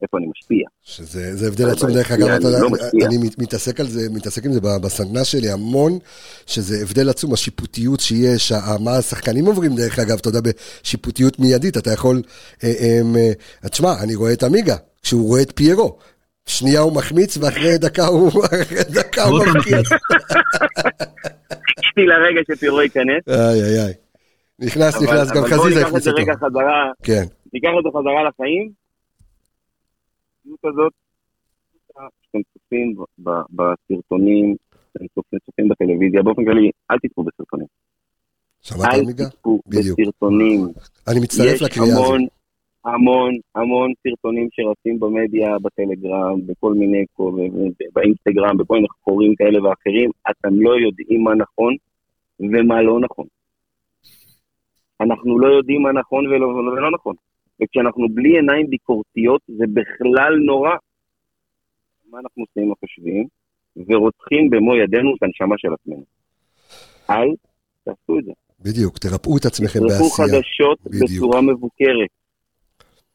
איפה אני משפיע. שזה זה הבדל עצום, דרך אגב, אתה אני יודע, לא. אני מת- מתעסק על זה, מתעסק עם זה בסדנה שלי המון, שזה הבדל עצום, השיפוטיות שיש, מה השחקנים עוברים, דרך אגב, אתה יודע, בשיפוטיות מיידית, אתה יכול, אה, אה, אה, תשמע, אני רואה את עמיגה, כשהוא רואה את פיירו, שנייה הוא מחמיץ, ואחרי דקה הוא, דקה הוא פעם מבקיע. חיכיתי לרגע שפירו ייכנס. איי, איי, איי. נכנס, אבל- נכנס, גם אבל חזיזה ניקח את הכניס זה אותו. רגע חזרה, כן, ניקח את זה חזרה לחיים. הזאת, שאתם צופים ב- בסרטונים, אתם צופים בטלוויזיה, באופן כללי, אל תצפו בסרטונים. שמעת אל עמיגה? תצפו בדיוק. בסרטונים. אני מצטרף לקריאה הזאת. המון, המון, סרטונים שרצים במדיה, בטלגרם, בכל מיני, באינסטגרם, בכל מיני חורים כאלה ואחרים, אתם לא יודעים מה נכון ומה לא נכון. אנחנו לא יודעים מה נכון ולא, ולא נכון. וכשאנחנו בלי עיניים ביקורתיות, זה בכלל נורא. מה אנחנו עושים עם החושבים? ורוצחים במו ידינו את הנשמה של עצמנו. אל תעשו את זה. בדיוק, תרפאו את עצמכם בעשייה. חדשות בדיוק. בצורה מבוקרת.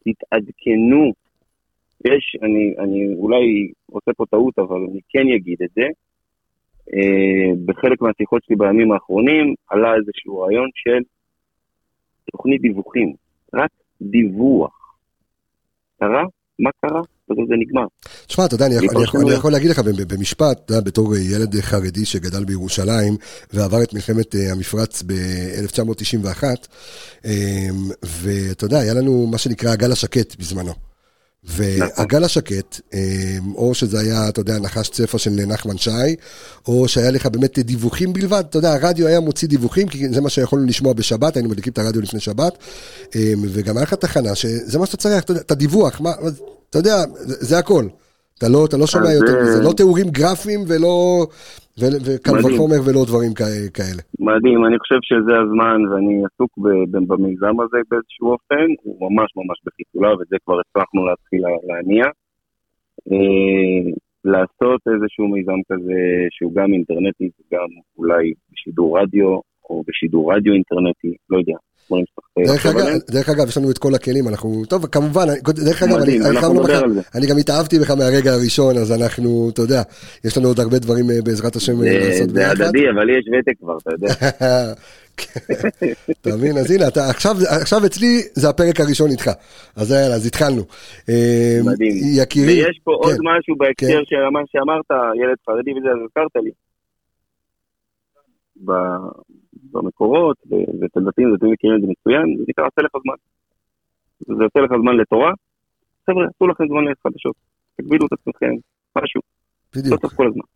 תתעדכנו. יש, אני, אני אולי עושה פה טעות, אבל אני כן אגיד את זה. אה, בחלק מהשיחות שלי בימים האחרונים עלה איזשהו רעיון של תוכנית דיווחים. רק דיווח. קרה? מה קרה? וזה זה נגמר. תשמע, אתה יודע, אני, יכול- אני, יכול, אני. יכול להגיד לך במשפט, אתה יודע, בתור ילד חרדי שגדל בירושלים ועבר את מלחמת אה, המפרץ ב-1991, ואתה יודע, היה לנו מה שנקרא הגל השקט בזמנו. והגל השקט, אה, או שזה היה, אתה יודע, נחש צפע של נחמן שי, או שהיה לך באמת דיווחים בלבד, אתה יודע, הרדיו היה מוציא דיווחים, כי זה מה שיכולנו לשמוע בשבת, היינו מדליקים את הרדיו לפני שבת, אה, וגם היה לך תחנה, שזה מה שאתה צריך, אתה יודע, את הדיווח, מה, אתה יודע, זה, זה הכל. אתה לא, אתה לא שומע אז, יותר אה, מזה, לא תיאורים גרפיים ולא, וקל. וחומר ולא דברים כאלה. מדהים, אני חושב שזה הזמן, ואני עסוק במיזם הזה באיזשהו אופן, הוא ממש ממש בחיתולה, וזה כבר הצלחנו להתחיל לה- להניע. אה, לעשות איזשהו מיזם כזה שהוא גם אינטרנטי וגם אולי בשידור רדיו, או בשידור רדיו אינטרנטי, לא יודע. דברים שצריך לחשוב עליהם. דרך אגב, יש לנו את כל הכלים, אנחנו, טוב, כמובן, דרך אגב, אני, מדהים, אני אנחנו נדבר על זה. אני גם התאהבתי בך מהרגע הראשון, אז אנחנו, אתה יודע, יש לנו עוד הרבה דברים אה, בעזרת השם אה, זה- לעשות זה ביחד. הדדי, אבל לי יש ותק כבר, אתה יודע. אתה מבין? אז הנה, אתה, עכשיו, עכשיו אצלי זה הפרק הראשון איתך. אז יאללה, אז התחלנו. אה, מדהים. יקירי, ויש פה עוד כן. משהו בהקשר כן. של מה שאמרת, ילד חרדי וזה, אז הזכרת לי. במקורות, ואצל דתיים, דתיים מכירים את זה מצוין, זה נקרא עשה לך זמן. זה עושה לך זמן לתורה. חבר'ה, עשו לכם זמן לחדשות. תגבילו את עצמכם, משהו, לא בדיוק. צריך כל הזמן.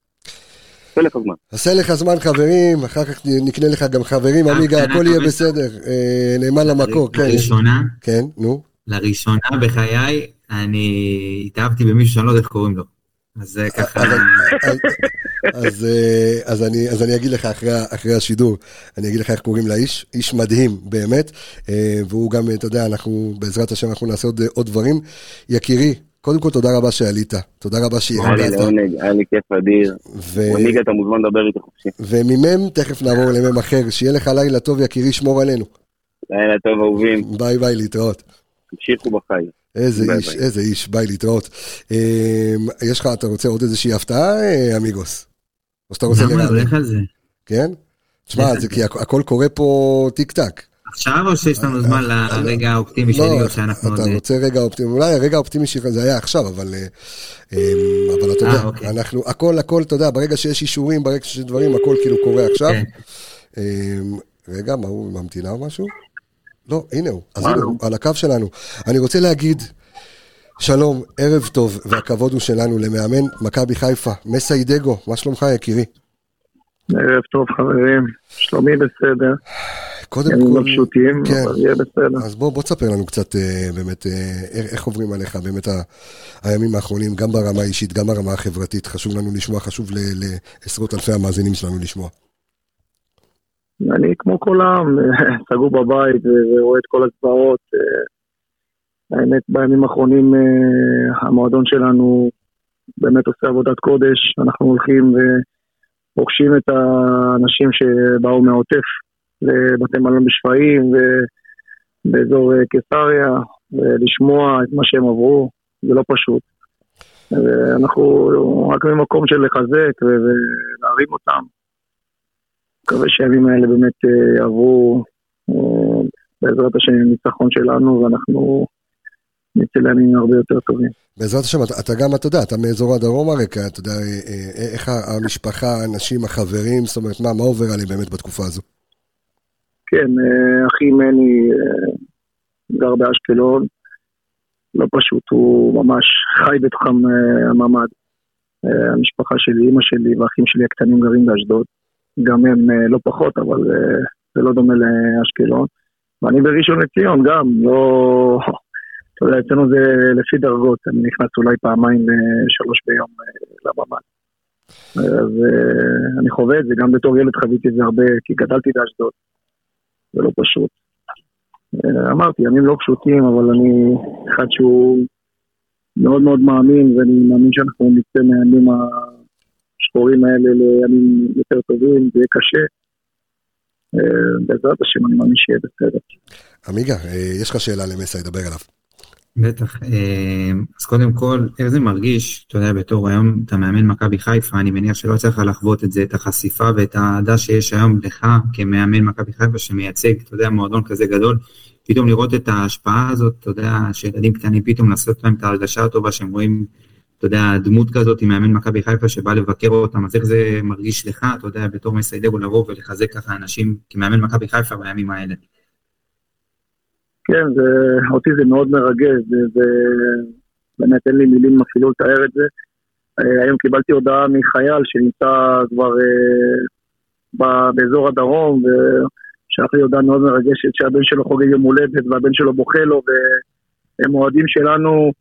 עושה לך זמן. עשה לך זמן חברים, אחר כך נקנה לך גם חברים, עמיגה, אה, הכל אה, יהיה אה, בסדר. אה, נאמן למקור, כן. לראשונה, כן, נו. לראשונה בחיי, אני התאהבתי במישהו שאני לא יודע איך קוראים לו. אז ככה, אז, אה, אז, אני, אז אני אגיד לך אחרי, אחרי השידור, אני אגיד לך איך קוראים לאיש, איש מדהים באמת, אה, והוא גם, אתה יודע, אנחנו, בעזרת השם אנחנו נעשה עוד, עוד דברים. יקירי, קודם כל תודה רבה שעלית, תודה רבה שהגעת. תענוג, היה לי כיף אדיר. מנהיג אתה מוזמן לדבר איתי חופשי. וממם תכף נעבור למם אחר, שיהיה לך לילה טוב יקירי, שמור עלינו. לילה טוב אהובים, ביי ביי, להתראות. תמשיכו בחיים. איזה ביי, איש, ביי. איזה איש, ביי להתראות. אה, יש לך, אתה רוצה עוד איזושהי הפתעה, אה, אמיגוס? או שאתה רוצה למה? הולך על זה. כן? תשמע, זה כי הכ- הכל קורה פה טיק טק. עכשיו או שיש לנו זמן לרגע האופטימי שלי או שאנחנו עוד... לא, אתה רוצה רגע אופטימי, אולי הרגע האופטימי שלך זה היה עכשיו, אבל, אה, אה, אבל אתה אה, יודע, אוקיי. אנחנו, הכל, הכל, אתה יודע, ברגע שיש אישורים, ברגע שיש דברים, הכל כאילו קורה עכשיו. כן. אה, רגע, מה הוא ממתינה או משהו? לא, הנה הוא, אז הנה הוא, על הקו שלנו. אני רוצה להגיד, שלום, ערב טוב, והכבוד הוא שלנו למאמן מכבי חיפה, מסי דגו, מה שלומך יקירי? ערב טוב חברים, שלומי בסדר, קודם ימים כל, לא פשוטים, כן. אבל יהיה בסדר. אז בוא, בוא תספר לנו קצת אה, באמת אה, איך, עוברים עליך באמת ה, הימים האחרונים, גם ברמה האישית, גם ברמה החברתית, חשוב לנו לשמוע, חשוב לעשרות אלפי המאזינים שלנו לשמוע. אני כמו העם, סגור בבית ורואה את כל הזוועות. אה, האמת, בימים האחרונים אה, המועדון שלנו באמת עושה עבודת קודש, אנחנו הולכים ופוגשים את האנשים שבאו מהעוטף לבתי מלון בשפיים ובאזור אה, קיסריה, ולשמוע את מה שהם עברו, זה לא פשוט. אנחנו רק ממקום של לחזק ולהרים אותם. מקווה שהימים האלה באמת אה, יעברו אה, בעזרת השם עם ניצחון שלנו ואנחנו נצא לימים הרבה יותר טובים. בעזרת השם, אתה, אתה גם, אתה יודע, אתה מאזור הדרום הרקע, אתה יודע, אה, איך המשפחה, האנשים, החברים, זאת אומרת, מה, מה עובר עליהם באמת בתקופה הזו? כן, אחי מני גר באשקלון, לא פשוט, הוא ממש חי בתוכם הממ"ד. המשפחה שלי, אימא שלי והאחים שלי הקטנים גרים באשדוד. גם הם אה, לא פחות, אבל אה, זה לא דומה לאשקלון. ואני בראשון לציון גם, לא... אתה יודע, אצלנו זה לפי דרגות, אני נכנס אולי פעמיים שלוש ביום אה, לממ"ד. אז אני חווה את זה, גם בתור ילד חוויתי את זה הרבה, כי גדלתי באשדוד. זה לא פשוט. אמרתי, ימים לא פשוטים, אבל אני אחד שהוא מאוד מאוד מאמין, ואני מאמין שאנחנו נצא מהימים השחורים האלה לימים יותר טובים, זה יהיה קשה. אה, בעזרת השם, אני מאמין שיהיה בסדר. עמיגה, אה, יש לך שאלה למסי, דבר עליו. בטח. אה, אז קודם כל, איך זה מרגיש, אתה יודע, בתור היום אתה מאמן מכבי חיפה, אני מניח שלא יצא לך לחוות את זה, את החשיפה ואת האהדה שיש היום לך כמאמן מכבי חיפה שמייצג, אתה יודע, מועדון כזה גדול, פתאום לראות את ההשפעה הזאת, אתה יודע, שילדים קטנים פתאום לעשות להם את ההרגשה הטובה שהם רואים, אתה יודע, דמות כזאת מאמן מכבי חיפה שבא לבקר אותם, אז איך זה מרגיש לך, אתה יודע, בתור מסיידגו לבוא ולחזק ככה אנשים כמאמן מכבי חיפה בימים האלה. כן, זה, אותי זה מאוד מרגש, זה, זה, באמת אין לי מילים אפילו לתאר את זה. אה, היום קיבלתי הודעה מחייל שנמצא כבר אה, באזור הדרום, ושלח לי הודעה מאוד מרגשת שהבן שלו חוגג יום הולדת והבן שלו בוכה לו, והם אוהדים שלנו,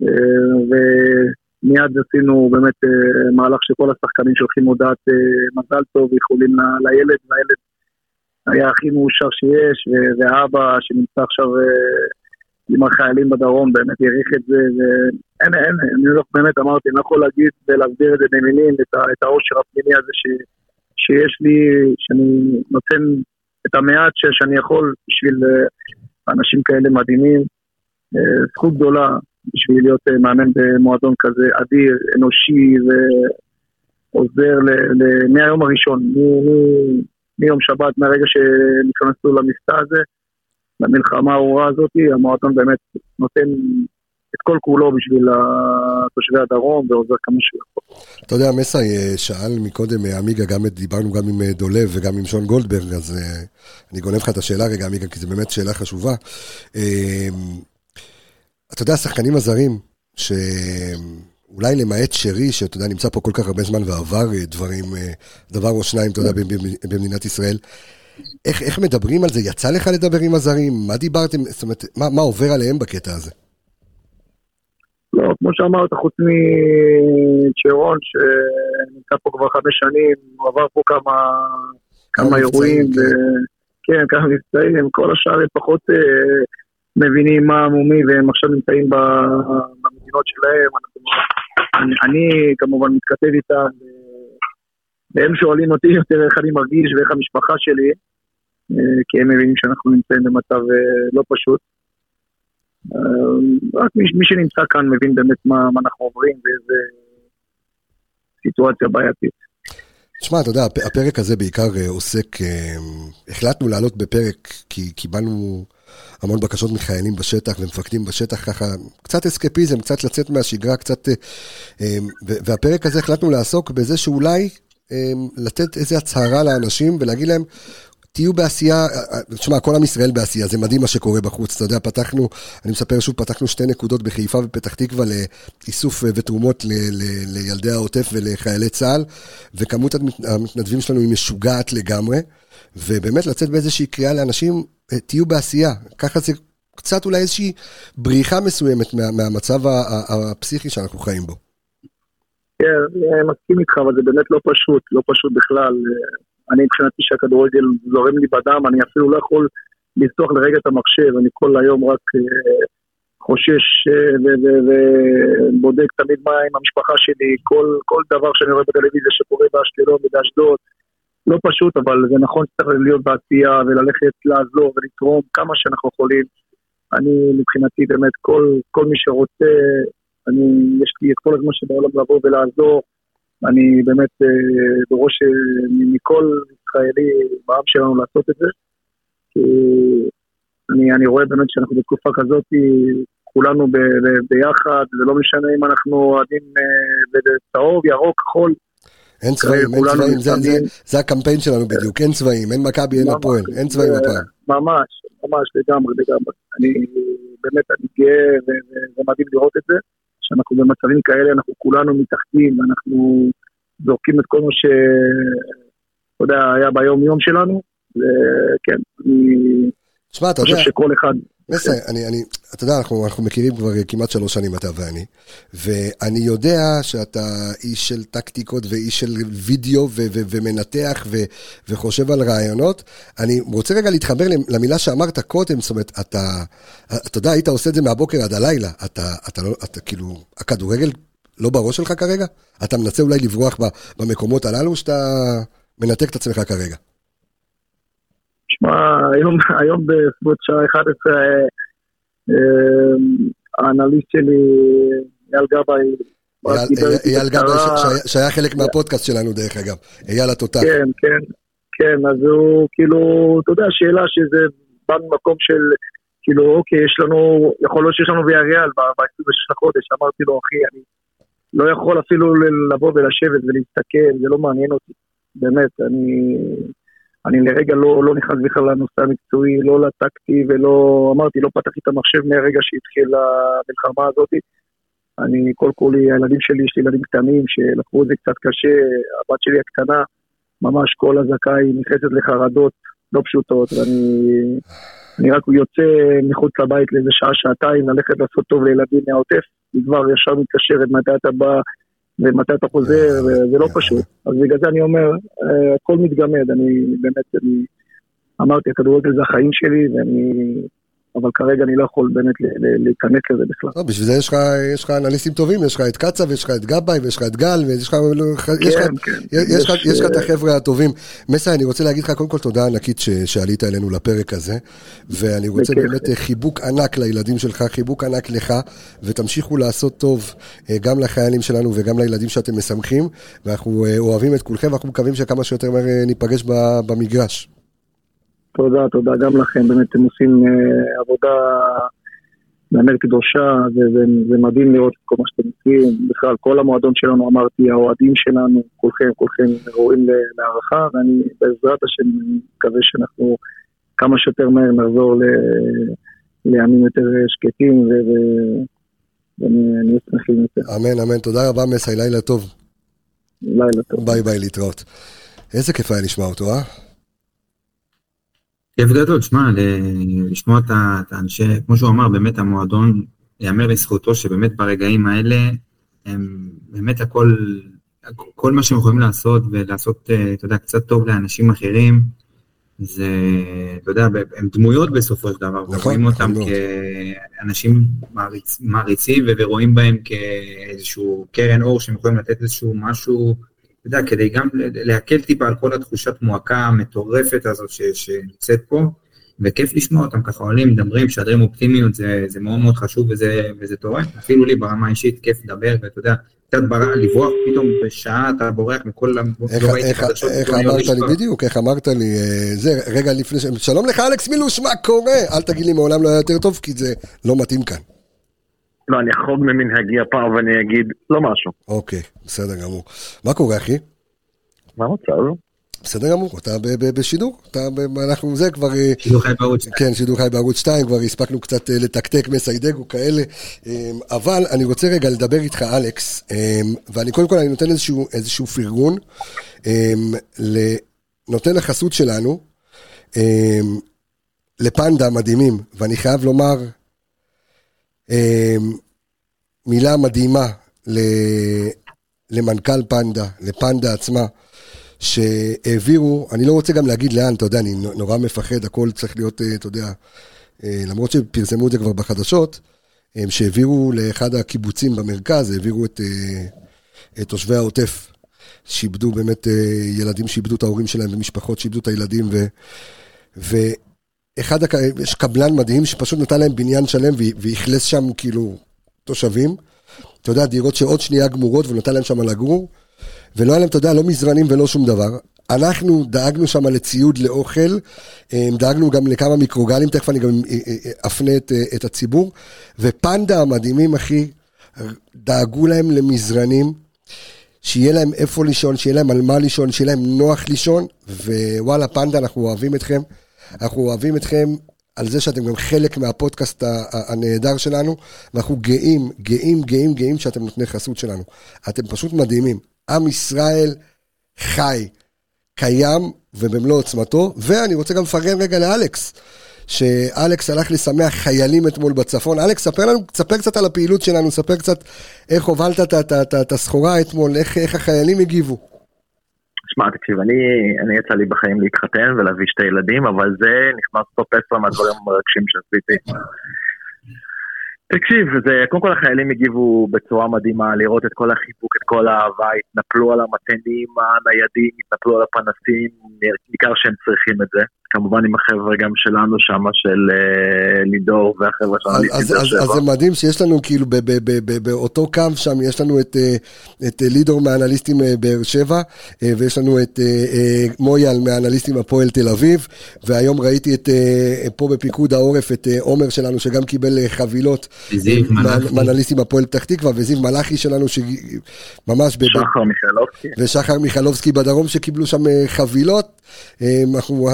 ומיד עשינו באמת אה, מהלך שכל השחקנים שולחים הודעת אה, מזל טוב ואיחולים לילד, והילד היה הכי מאושר שיש, ו- והאבא שנמצא עכשיו אה, עם החיילים בדרום באמת העריך את זה, ואין, אין, אני לא באמת אמרתי, אני לא יכול להגיד ולהסביר את זה במילים, את, את העושר הפנימי הזה ש, שיש לי, שאני נותן את המעט ש, שאני יכול בשביל אה, אנשים כאלה מדהימים. אה, זכות גדולה בשביל להיות אה, מאמן במועדון כזה אדיר, אנושי ועוזר ל- ל- מהיום הראשון, מ- מ- מיום שבת, מהרגע שנכנסו למבצע הזה, למלחמה הארורה הזאת, המועדון באמת נותן את כל כולו בשביל תושבי הדרום ועוזר כמה שהוא יכול. אתה יודע, מסי אה, שאל מקודם, אה, עמיגה, גם דיברנו גם עם דולב וגם עם שון גולדברג, אז אני גונב לך את השאלה רגע, עמיגה, כי זו באמת שאלה חשובה. אה, אתה יודע, השחקנים הזרים, שאולי למעט שרי, שאתה יודע, נמצא פה כל כך הרבה זמן ועבר אה, דברים, אה, דבר או שניים, אתה יודע, במ- במדינת ישראל, איך, איך מדברים על זה? יצא לך לדבר עם הזרים? מה דיברתם? זאת אומרת, מה, מה עובר עליהם בקטע הזה? לא, כמו שאמרת, חוץ מצ'רון, שנמצא פה כבר חמש שנים, הוא עבר פה כמה, כמה מבצעים, אירועים, כן. ו- כן, כמה מבצעים, כל השאר הם פחות אה, מבינים מה המומי, והם עכשיו נמצאים במדינות שלהם, אני, אני כמובן מתכתב איתם, והם שואלים אותי יותר איך אני מרגיש ואיך המשפחה שלי, כי הם מבינים שאנחנו נמצאים במצב לא פשוט. רק מי, מי שנמצא כאן מבין באמת מה, מה אנחנו עוברים ואיזה סיטואציה בעייתית. תשמע, אתה יודע, הפרק הזה בעיקר אה, עוסק, אה, החלטנו לעלות בפרק כי קיבלנו המון בקשות מחיילים בשטח ומפקדים בשטח, ככה קצת אסקפיזם, קצת לצאת מהשגרה, קצת... אה, והפרק הזה החלטנו לעסוק בזה שאולי לתת איזו הצהרה לאנשים ולהגיד להם, תהיו בעשייה, תשמע, כל עם ישראל בעשייה, זה מדהים מה שקורה בחוץ, אתה יודע, פתחנו, אני מספר שוב, פתחנו שתי נקודות בחיפה ופתח תקווה לאיסוף ותרומות ל, ל, לילדי העוטף ולחיילי צה"ל, וכמות המתנדבים שלנו היא משוגעת לגמרי, ובאמת לצאת באיזושהי קריאה לאנשים, אה, תהיו בעשייה, ככה זה קצת אולי איזושהי בריחה מסוימת מה, מהמצב הפסיכי שאנחנו חיים בו. כן, מסכים איתך, אבל זה באמת לא פשוט, לא פשוט בכלל. אני מבחינתי שהכדורגל זורם לי בדם, אני אפילו לא יכול לפתוח לרגע את המחשב, אני כל היום רק אה, חושש אה, ובודק תמיד מה עם המשפחה שלי, כל, כל דבר שאני רואה בטלוויזיה שקורה באשקלון ובאשדוד. לא פשוט, אבל זה נכון שצריך להיות בעשייה וללכת לעזור ולתרום כמה שאנחנו יכולים. אני מבחינתי באמת, כל, כל מי שרוצה, אני, יש לי את כל הזמן שבעולם לבוא ולעזור. אני באמת אה, דורש אה, מכל ישראלי בעם שלנו לעשות את זה. כי אני, אני רואה באמת שאנחנו בתקופה כזאת, כולנו ב, ב, ביחד, זה לא משנה אם אנחנו אוהדים אה, בצהוב, ירוק, כחול. אין צבעים, אין צבעים, זה, זה, זה הקמפיין שלנו בדיוק, אין צבעים, אין מכבי, אין הפועל, אין צבעים הפעם. ממש, ממש, לגמרי, לגמרי. אני באמת, אני גאה, וזה מדהים לראות את זה. שאנחנו במצבים כאלה, אנחנו כולנו מתאחדים, אנחנו זורקים את כל מה שאתה יודע, היה ביום-יום שלנו, וכן, אני חושב שכל אחד... מסי, אני, אני, אתה יודע, אנחנו, אנחנו מכירים כבר כמעט שלוש שנים, אתה ואני, ואני יודע שאתה איש של טקטיקות ואיש של וידאו ו, ו, ומנתח ו, וחושב על רעיונות. אני רוצה רגע להתחבר למילה שאמרת קודם, זאת אומרת, אתה, אתה יודע, היית עושה את זה מהבוקר עד הלילה, אתה, אתה לא, אתה כאילו, הכדורגל לא בראש שלך כרגע? אתה מנסה אולי לברוח במקומות הללו, שאתה מנתק את עצמך כרגע? שמע, היום, היום בסביבות שעה 11, אה, אה, האנליסט שלי, אייל גבאי, אייל גבאי שהיה חלק מהפודקאסט שלנו דרך אגב, אייל התותח. כן, כן, כן, אז הוא כאילו, אתה יודע, שאלה שזה בא ממקום של, כאילו, אוקיי, יש לנו, יכול להיות שיש לנו ויאריאל ב-26 לחודש, אמרתי לו, אחי, אני לא יכול אפילו לבוא ולשבת ולהסתכל, זה לא מעניין אותי, באמת, אני... אני לרגע לא, לא נכנס בכלל לנושא המקצועי, לא לטקטי ולא, אמרתי, לא פתחתי את המחשב מהרגע שהתחיל המלחמה הזאת. אני כל כולי, הילדים שלי, יש לי ילדים קטנים שלקחו את זה קצת קשה, הבת שלי הקטנה, ממש כל אזעקה היא נכנסת לחרדות לא פשוטות, ואני רק יוצא מחוץ לבית לאיזה שעה, שעתיים, ללכת לעשות טוב לילדים מהעוטף, היא כבר ישר מתקשרת מתי אתה בא ומתי אתה חוזר, וזה לא פשוט. אז בגלל זה אני אומר, אה, הכל מתגמד, אני באמת, אני אמרתי, הכדורגל זה החיים שלי, ואני אבל כרגע אני לא יכול באמת להיכנס לזה בכלל. לא, בשביל זה יש לך, יש לך אנליסטים טובים, יש לך את קצב, ויש לך את גבאי, ויש לך את גל, ויש לך, כן, כן. יש לך, יש לך את החבר'ה הטובים. מסי, אני רוצה להגיד לך קודם כל תודה ענקית שעלית אלינו לפרק הזה, ואני רוצה באמת חיבוק ענק לילדים שלך, חיבוק ענק לך, ותמשיכו לעשות טוב אה, גם לחיילים שלנו וגם לילדים שאתם משמחים, ואנחנו אה, אוהבים את כולכם, ואנחנו מקווים שכמה שיותר מהר אה, ניפגש במגרש. תודה, תודה גם לכם, באמת אתם עושים uh, עבודה באמת קדושה, וזה מדהים לראות את כל מה שאתם עושים. בכלל, כל המועדון שלנו, אמרתי, האוהדים שלנו, כולכם, כולכם ראויים להערכה, ואני בעזרת השם מקווה שאנחנו כמה שיותר מהר נחזור ל... לימים יותר שקטים, ואני אהיה שמחים יותר. אמן, אמן. תודה רבה, מסי, לילה טוב. לילה טוב. ביי ביי, להתראות. איזה כיף היה לשמוע אותו, אה? כיף גדול, שמע, לשמוע את האנשי, כמו שהוא אמר, באמת המועדון, ייאמר לזכותו שבאמת ברגעים האלה, הם באמת הכל, כל מה שהם יכולים לעשות ולעשות, אה, אתה יודע, קצת טוב לאנשים אחרים, זה, אתה יודע, הם דמויות בסופו של דבר, נכון, ורואים אותם נכון. כאנשים מעריצ, מעריצים ורואים בהם כאיזשהו קרן אור שהם יכולים לתת איזשהו משהו, יודע, כדי גם להקל טיפה על כל התחושת מועקה המטורפת הזאת ש, שנמצאת פה, וכיף לשמוע אותם ככה עולים, מדברים, משדרים אופטימיות, זה, זה מאוד מאוד חשוב וזה, וזה תורם, אפילו לי ברמה האישית כיף לדבר, ואתה יודע, קצת ברע, לברוח פתאום בשעה, אתה בורח מכל, ראיתי איך, אמרת לי, בדיוק, איך אמרת לי, אה, זה, רגע לפני ש... שלום לך אלכס מילוש, מה קורה? אל תגיד לי מעולם לא היה יותר טוב, כי זה לא מתאים כאן. לא, אני אחרוג ממנהגי הפעם ואני אגיד לא משהו. אוקיי, בסדר גמור. מה קורה, אחי? מה המצב? בסדר גמור, אתה בשידור, אתה אנחנו זה כבר, אה, שידור חי בערוץ כן, שידור חי בערוץ 2, כבר הספקנו קצת אה, לתקתק מסיידג וכאלה, אה, אבל אני רוצה רגע לדבר איתך, אלכס, אה, ואני קודם כל אני נותן איזשהו, איזשהו פרגון, ל- נותן לחסות שלנו, לפנדה מדהימים, ואני חייב לומר, מילה מדהימה למנכ"ל פנדה, לפנדה עצמה, שהעבירו, אני לא רוצה גם להגיד לאן, אתה יודע, אני נורא מפחד, הכל צריך להיות, אה, אתה יודע, אה, למרות שפרסמו את זה כבר בחדשות, הם שהעבירו לאחד הקיבוצים במרכז, העבירו את, אה, את תושבי העוטף, שאיבדו באמת, אה, ילדים שאיבדו את ההורים שלהם ומשפחות שאיבדו את הילדים, ו, ואחד, הק... יש קבלן מדהים שפשוט נתן להם בניין שלם ואכלס שם כאילו תושבים, אתה יודע, דירות שעוד שנייה גמורות ונתן להם שם לגור. ולא היה להם, אתה יודע, לא מזרנים ולא שום דבר. אנחנו דאגנו שם לציוד, לאוכל, אה, דאגנו גם לכמה מיקרוגלים, תכף אני גם אה, אה, אפנה את, אה, את הציבור. ופנדה המדהימים, אחי, דאגו להם למזרנים, שיהיה להם איפה לישון, שיהיה להם על מה לישון, שיהיה להם נוח לישון, ווואלה, פנדה, אנחנו אוהבים אתכם. אנחנו אוהבים אתכם על זה שאתם גם חלק מהפודקאסט הנהדר שלנו, ואנחנו גאים, גאים, גאים, גאים שאתם נותני חסות שלנו. אתם פשוט מדהימים. עם ישראל חי, קיים ובמלוא עוצמתו, ואני רוצה גם לפרגן רגע לאלכס, שאלכס הלך לשמח חיילים אתמול בצפון. אלכס, ספר לנו, ספר קצת על הפעילות שלנו, ספר קצת איך הובלת את הסחורה אתמול, איך, איך החיילים הגיבו. שמע, תקשיב, אני, אני יצא לי בחיים להתחתן ולהביא שתי ילדים, אבל זה נכנס טופ 10 מהדברים המרגשים שעשיתי. תקשיב, זה, קודם כל החיילים הגיבו בצורה מדהימה, לראות את כל החיבוק, את כל האהבה, התנפלו על המטענים הניידים, התנפלו על הפנסים, ניכר שהם צריכים את זה. כמובן עם החבר'ה גם שלנו שם, של אה, לידור והחבר'ה שלנו. אז, אז, אז, זה מדהים שיש לנו כאילו ב, ב, ב, ב, באותו קו שם, יש לנו את, אה, את אה, לידור מהאנליסטים באר שבע, ויש לנו את מויאל מהאנליסטים הפועל תל אביב, והיום ראיתי את, פה בפיקוד העורף את עומר שלנו, שגם קיבל חבילות, זיו מה- מלאכי. מהאנליסטים הפועל פתח תקווה, וזיו מלאכי שלנו, שממש, ב, ב, שחר מיכאלובסקי. ושחר מיכלובסקי בדרום שקיבלו שם חבילות, אנחנו,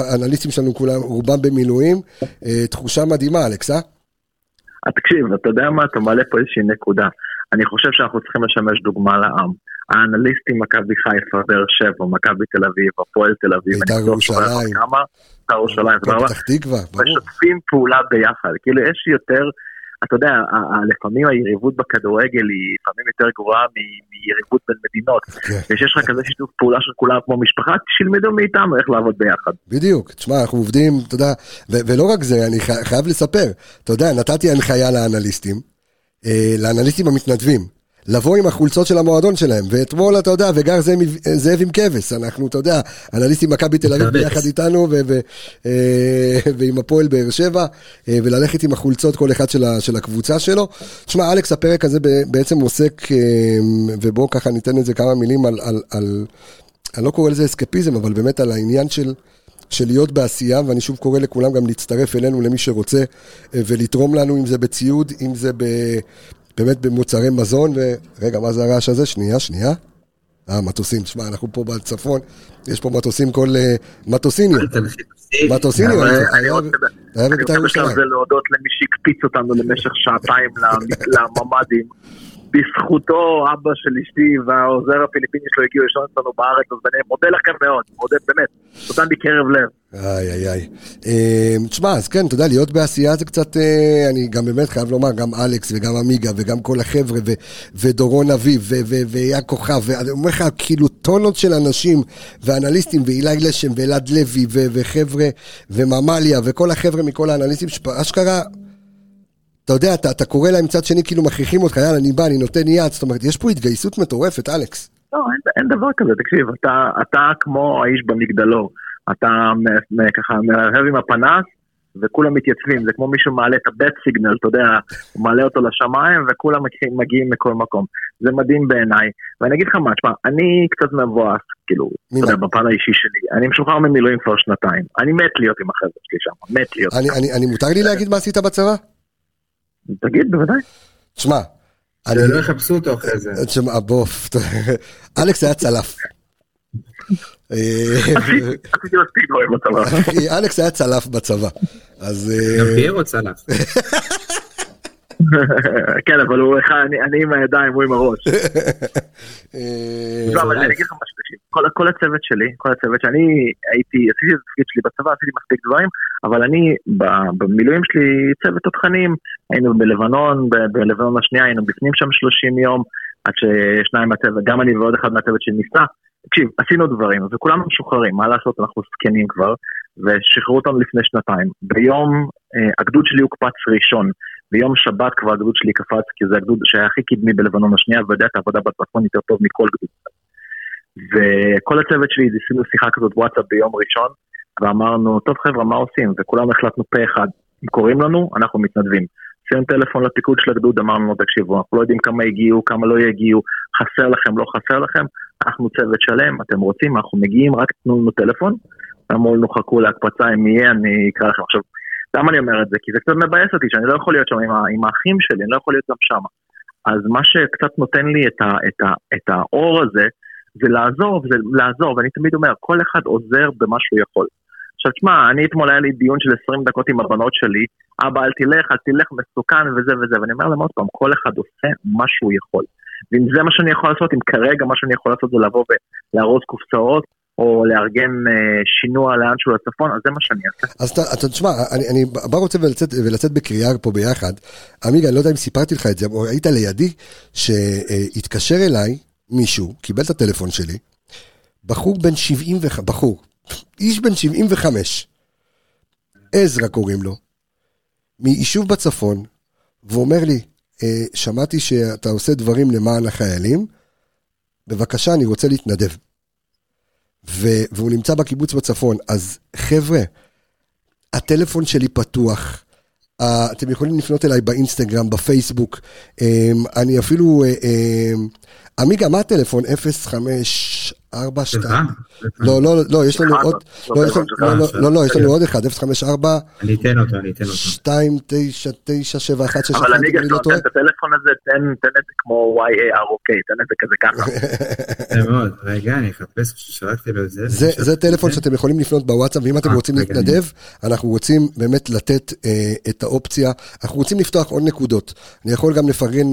האנליסטים שלנו כולם, רובם במילואים, אה, תחושה מדהימה, אלכס, אה? תקשיב, אתה יודע מה, אתה מעלה פה איזושהי נקודה. אני חושב שאנחנו צריכים לשמש דוגמה לעם. האנליסטים מכבי חיפה, באר שבע, מכבי תל אביב, הפועל תל אביב, בית"ר אני שאתה יודע ירושלים. כמה, בית"ר ירושלים. פתח תקווה, ברור. משתפים פעולה ביחד. כאילו יש יותר, אתה יודע, לפעמים היריבות בכדורגל היא לפעמים יותר גרועה מיריבות בין מדינות. כן. וכשיש לך כזה שיתוף פעולה של כולם כמו משפחה, שילמדו מאיתנו איך לעבוד ביחד. בדיוק, תשמע, אנחנו עובדים, אתה יודע, ולא רק זה, אני חי- חייב לספר, אתה יודע, נתתי הנחיה לאנליסטים, אה, לאנליסטים המתנדבים, לבוא עם החולצות של המועדון שלהם, ואתמול, אתה יודע, וגר זאב, זאב עם כבש, אנחנו, אתה יודע, אנליסטים מכבי תל אביב. ביחד איתנו, ו- ו- אה, ועם הפועל באר שבע, אה, וללכת עם החולצות כל אחד של ה- של הקבוצה שלו. תשמע, אלכס, הפרק הזה בעצם עוסק, אה, ובואו ככה ניתן את זה כמה מילים על- על- על... אני לא קורא לזה אסקפיזם, אבל באמת על העניין של, של להיות בעשייה, ואני שוב קורא לכולם גם להצטרף אלינו, למי שרוצה, ולתרום לנו, אם זה בציוד, אם זה ב, באמת במוצרי מזון, ורגע, מה זה הרעש הזה? שנייה, שנייה. אה, מטוסים, תשמע, אנחנו פה בצפון, יש פה מטוסים כל... אה, מטוסיניות. מטוסיניות, היה- רוצה- היה אני בבית"ר רוצה ירושלים. להודות למי שהקפיץ אותנו למשך שעתיים למ- לממ"דים. בזכותו אבא של אשתי והעוזר הפיליפיני שלו הגיעו לישון אצלנו בארץ, אז אני מודה לכם מאוד, מודה באמת, תודה מקרב לב. איי איי איי. אה, תשמע, אז כן, אתה יודע, להיות בעשייה זה קצת, אה, אני גם באמת חייב לומר, גם אלכס וגם עמיגה וגם כל החבר'ה ו- ודורון אביב ו- ו- ואייל כוכב, ואני אומר לך, כאילו טונות של אנשים ואנליסטים ואילי לשם ואלעד לוי ו- וחבר'ה וממליה וכל החבר'ה מכל האנליסטים, שאשכרה, אתה יודע, אתה, אתה קורא להם מצד שני, כאילו מכריחים אותך, יאללה, אני בא, אני נותן יד, זאת אומרת, יש פה התגייסות מטורפת, אלכס. לא, אין, אין דבר כזה, תקשיב, אתה, אתה כמו האיש במגדלור, אתה ככה מהרהב עם הפנס וכולם מתייצבים, זה כמו מישהו מעלה את הבט סיגנל, אתה יודע, הוא מעלה אותו לשמיים וכולם מגיעים, מגיעים מכל מקום. זה מדהים בעיניי. ואני אגיד לך מה, תשמע, אני קצת מבואס, כאילו, אתה יודע, בפן האישי שלי, אני משוחרר ממילואים כבר שנתיים, אני מת להיות עם החבר'ה שלי שם, מת להיות. אני, אני, אני מותר לי להגיד מה עשית בצבא? תגיד, בוודאי. תשמע, אני... שלא יחפשו אותו אחרי זה. תשמע, בוא, אלכס היה צלף. עשיתי מספיק דברים בצבא. אחי, אלכס היה צלף בצבא. אז... אה, גם פיירו צלח. כן, אבל הוא אחד, אני- אני עם הידיים, הוא עם הראש. אה, לא, אבל אני אגיד לך משהו, כל- כל הצוות שלי, כל הצוות שאני הייתי, עשיתי את התפקיד שלי בצבא, עשיתי מספיק דברים, אבל אני, ב- במילואים שלי, צוות תותחנים, היינו בלבנון, בלבנון השנייה, היינו בפנים שם 30 יום, עד ששניים מהצוות, גם אני ועוד אחד מהצוות שלי ניסה. תקשיב, עשינו דברים, וכולנו משוחררים, מה לעשות, אנחנו זקנים כבר, ושחררו אותנו לפני שנתיים. ביום, אה, הגדוד שלי הוקפץ ראשון, ביום שבת כבר הגדוד שלי קפץ, כי זה הגדוד שהיה הכי קדמי בלבנון השנייה, ויודע את העבודה בצפון יותר טוב מכל גדוד. וכל הצוות שלי, עשינו שיחה כזאת וואטסאפ ביום ראשון, ואמרנו, טוב חבר'ה, מה עושים? וכולנו החלטנו פה אחד, אם קוראים לנו, אנחנו מתנדבים. עשינו טלפון לפיקוד של הגדוד, אמרנו תקשיבו, אנחנו לא יודעים כמה הגיעו, כמה לא יגיעו, חסר לכם, לא חסר לכם, אנחנו צוות שלם, אתם רוצים, אנחנו מגיעים, רק תנו לנו טלפון. אמרו לנו, חכו להקפצה, אם יהיה, אני אקרא לכם. עכשיו, למה אני אומר את זה? כי זה קצת מבאס אותי, שאני לא יכול להיות שם עם, עם האחים שלי, אני לא יכול להיות גם שם. אז מה שקצת נותן לי את, ה, את, ה, את האור הזה, זה לעזור, זה לעזור, ואני תמיד אומר, כל אחד עוזר במה שהוא יכול. עכשיו תשמע, אני אתמול היה לי דיון של 20 דקות עם הבנות שלי, אבא אל תלך, אל תלך, מסוכן וזה וזה, ואני אומר להם עוד פעם, כל אחד עושה מה שהוא יכול. ואם זה מה שאני יכול לעשות, אם כרגע מה שאני יכול לעשות זה לבוא ולארוז קופסאות, או לארגן אה, שינוע לאנשהו לצפון, אז זה מה שאני אעשה. אז אתה, אתה תשמע, אני, אני בא רוצה ולצאת, ולצאת בקריאה פה ביחד. עמיגה, אני לא יודע אם סיפרתי לך את זה, או היית לידי, שהתקשר אליי מישהו, קיבל את הטלפון שלי, בחור בן 75, בחור, איש בן 75, עזרא קוראים לו, מיישוב בצפון, ואומר לי, שמעתי שאתה עושה דברים למען החיילים, בבקשה, אני רוצה להתנדב. ו- והוא נמצא בקיבוץ בצפון. אז חבר'ה, הטלפון שלי פתוח. Uh, אתם יכולים לפנות אליי באינסטגרם, בפייסבוק. Um, אני אפילו... Uh, um, עמיגה, מה הטלפון? 0542? סליחה? לא, לא, לא, יש לנו אחד, עוד... לא, לא, יש לנו- שלך. לא, לא, לא, לא, יש לנו עוד אחד, 054 אני אתן אותו, אני אתן אותו. 299716 אבל אני אם גם אני לא טועה. נותן את הטלפון הזה, תן תן את זה כמו YAROK, תן את זה כזה ככה. זה מאוד. רגע, אני אחפש ששלחתי לו את זה. זה, זה טלפון שאתם יכולים לפנות בוואטסאפ, ואם אתם אה, רוצים להתנדב, אנחנו רוצים באמת לתת אה, את האופציה, אנחנו רוצים לפתוח עוד נקודות. אני יכול גם לפרגן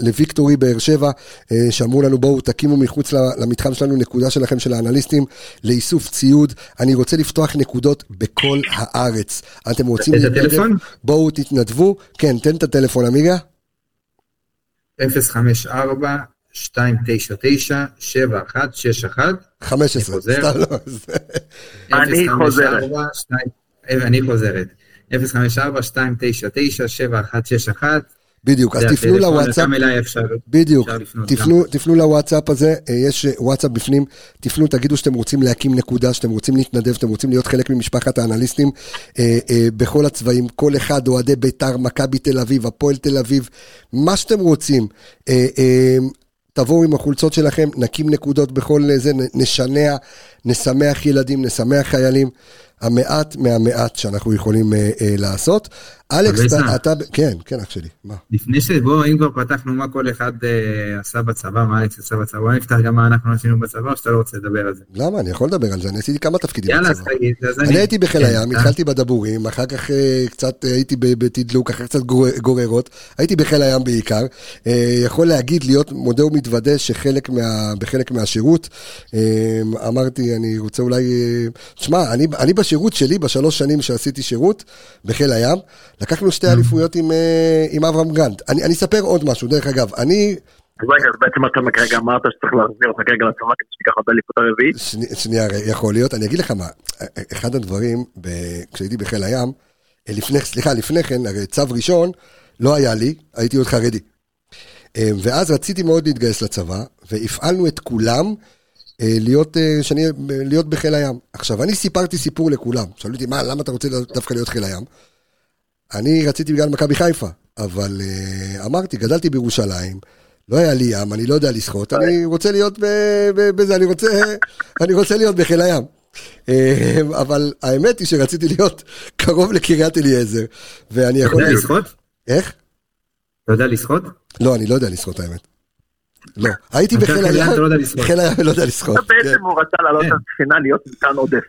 לוויקטורי באר שבע, אה, שאמרו לנו בואו תקימו מחוץ למתחם שלנו נקודה שלכם של האנליסטים לאיסוף ציוד. אני רוצה לפתוח נקודות בכל הארץ. אתם רוצים את הטלפון? בואו תתנדבו. כן, תן את הטלפון, עמיגה. 054 299 7161 15. אני חוזר. סתם לא, אני חוזרת. 054 2 אני חוזרת. 054 299 7161 בדיוק, אז תפנו לוואטסאפ. בדיוק, תפנו, תפנו לוואטסאפ הזה, אה, יש אה, וואטסאפ בפנים, תפנו, תגידו שאתם רוצים להקים נקודה, שאתם רוצים להתנדב, שאתם רוצים להיות חלק ממשפחת האנליסטים אה, אה, בכל הצבעים, כל אחד, אוהדי בית"ר, מכבי תל אביב, הפועל תל אביב, מה שאתם רוצים. אה, אה, תבואו עם החולצות שלכם, נקים נקודות בכל זה, נשנע, נשמח ילדים, נשמח חיילים. המעט מהמעט שאנחנו יכולים אה, אה, לעשות. אלכס, אתה- אתה... כן, כן, אח שלי, מה? לפני שבוא, אם כבר פתחנו מה כל אחד אה, עשה בצבא, מה אלכס עשה בצבא, בוא נפתח גם מה אנחנו עשינו בצבא, או שאתה לא רוצה לדבר על זה. למה? אני יכול לדבר על זה, אני עשיתי כמה תפקידים יאללה, בצבא. תגיד, אז אני הייתי בחיל כן, הים, אה? התחלתי בדבורים, אחר כך אה, קצת אה, הייתי בתדלוק, אחר קצת גור- גוררות, הייתי בחיל הים בעיקר. אה, יכול להגיד, להיות מודה ומתוודה שחלק מה, בחלק מהשירות, אה, אמרתי, אני רוצה אולי... אה, תשמע, אני, אני בשירות שלי, בשלוש שנים שעשיתי שירות בחיל הים, לקחנו שתי אליפויות עם, אה, עם אברהם גרנט. אני, אני אספר עוד משהו, דרך אגב, אני אז רגע, אז בעצם אתה כרגע אמרת שצריך להחזיר אותך כרגע לצבא כדי שתיקח עוד אליפות הרביעית? שני, שנייה, יכול להיות. אני אגיד לך מה, אחד הדברים, ב, כשהייתי בחיל הים, אה, לפני, סליחה, לפני כן, הרי צו ראשון לא היה לי, הייתי עוד חרדי. אה, ואז רציתי מאוד להתגייס לצבא, והפעלנו את כולם אה, להיות, אה, שאני, להיות בחיל הים. עכשיו, אני סיפרתי סיפור לכולם. שאלו אותי, מה, למה אתה רוצה דווקא להיות חיל הים? אני רציתי בגלל מכבי חיפה, אבל אה, אמרתי, גדלתי בירושלים, לא היה לי ים, אני לא יודע לשחות, אני רוצה להיות בזה, אני רוצה, אני רוצה להיות בחיל הים. אה, אבל האמת היא שרציתי להיות קרוב לקריית אליעזר, ואני אתה יכול... יודע לשחות? איך? אתה יודע לשחות? לא, אני לא יודע לשחות האמת. לא, הייתי בחיל חיל הים, הים, אתה לא יודע לשחות. חיל הים ולא יודע לשחות. אתה בעצם הוא רצה לעלות כן. לספינה להיות ניתן עודף.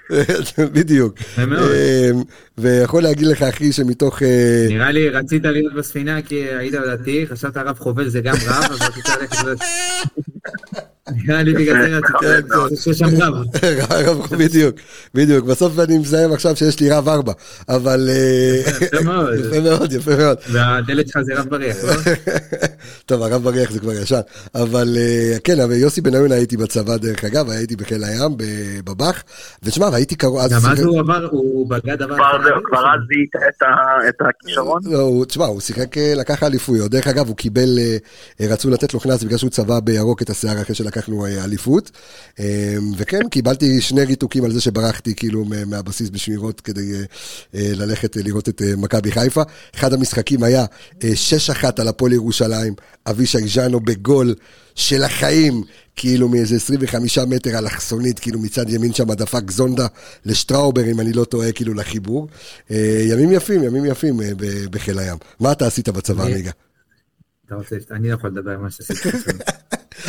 כן, בדיוק. אה, ויכול להגיד לך, אחי, שמתוך... אה, נראה לי רצית להיות בספינה כי היית דתי, חשבת רב חובל זה גם רב, אז רצית ללכת. נראה לי בגלל זה רצית שיש שם רב. רב, בדיוק, בדיוק. בסוף אני מזהם עכשיו שיש לי רב ארבע, אבל... אה, יפה מאוד. יפה מאוד, יפה מאוד. והדלת שלך זה רב בריח, לא? טוב, הרב בריח זה כבר ישן. אבל אה, כן, אבל יוסי בניון הייתי בצבא, דרך אגב, הייתי בחיל הים, ב- בבח, ותשמע, והייתי קרוב... גם אז הוא עבר, הוא בגד עבר... כבר אז זיהית את ה- את הכישרון? לא, תשמע, הוא שיחק, אה, לקח אליפויות. דרך אגב, הוא קיבל, רצו לתת לו קנס בגלל שהוא צבע בירוק את השיער אחרי שלקחנו אה, אליפות. אה, וכן, קיבלתי שני ריתוקים על זה שברחתי כאילו מהבסיס בשמירות כדי אה, אה, ללכת לראות את מכבי חיפה. אחד המשחקים היה אה, 6-1 על הפועל ירושלים, אבישי ז'אנו בגול של החיים. כאילו מאיזה 25 מטר אלכסונית, כאילו מצד ימין שם דפק זונדה לשטראובר, אם אני לא טועה, כאילו לחיבור. ימים יפים, ימים יפים בחיל הים. מה אתה עשית בצבא, עמיגה? אתה רוצה, אני לא יכול לדבר על מה שעשיתי.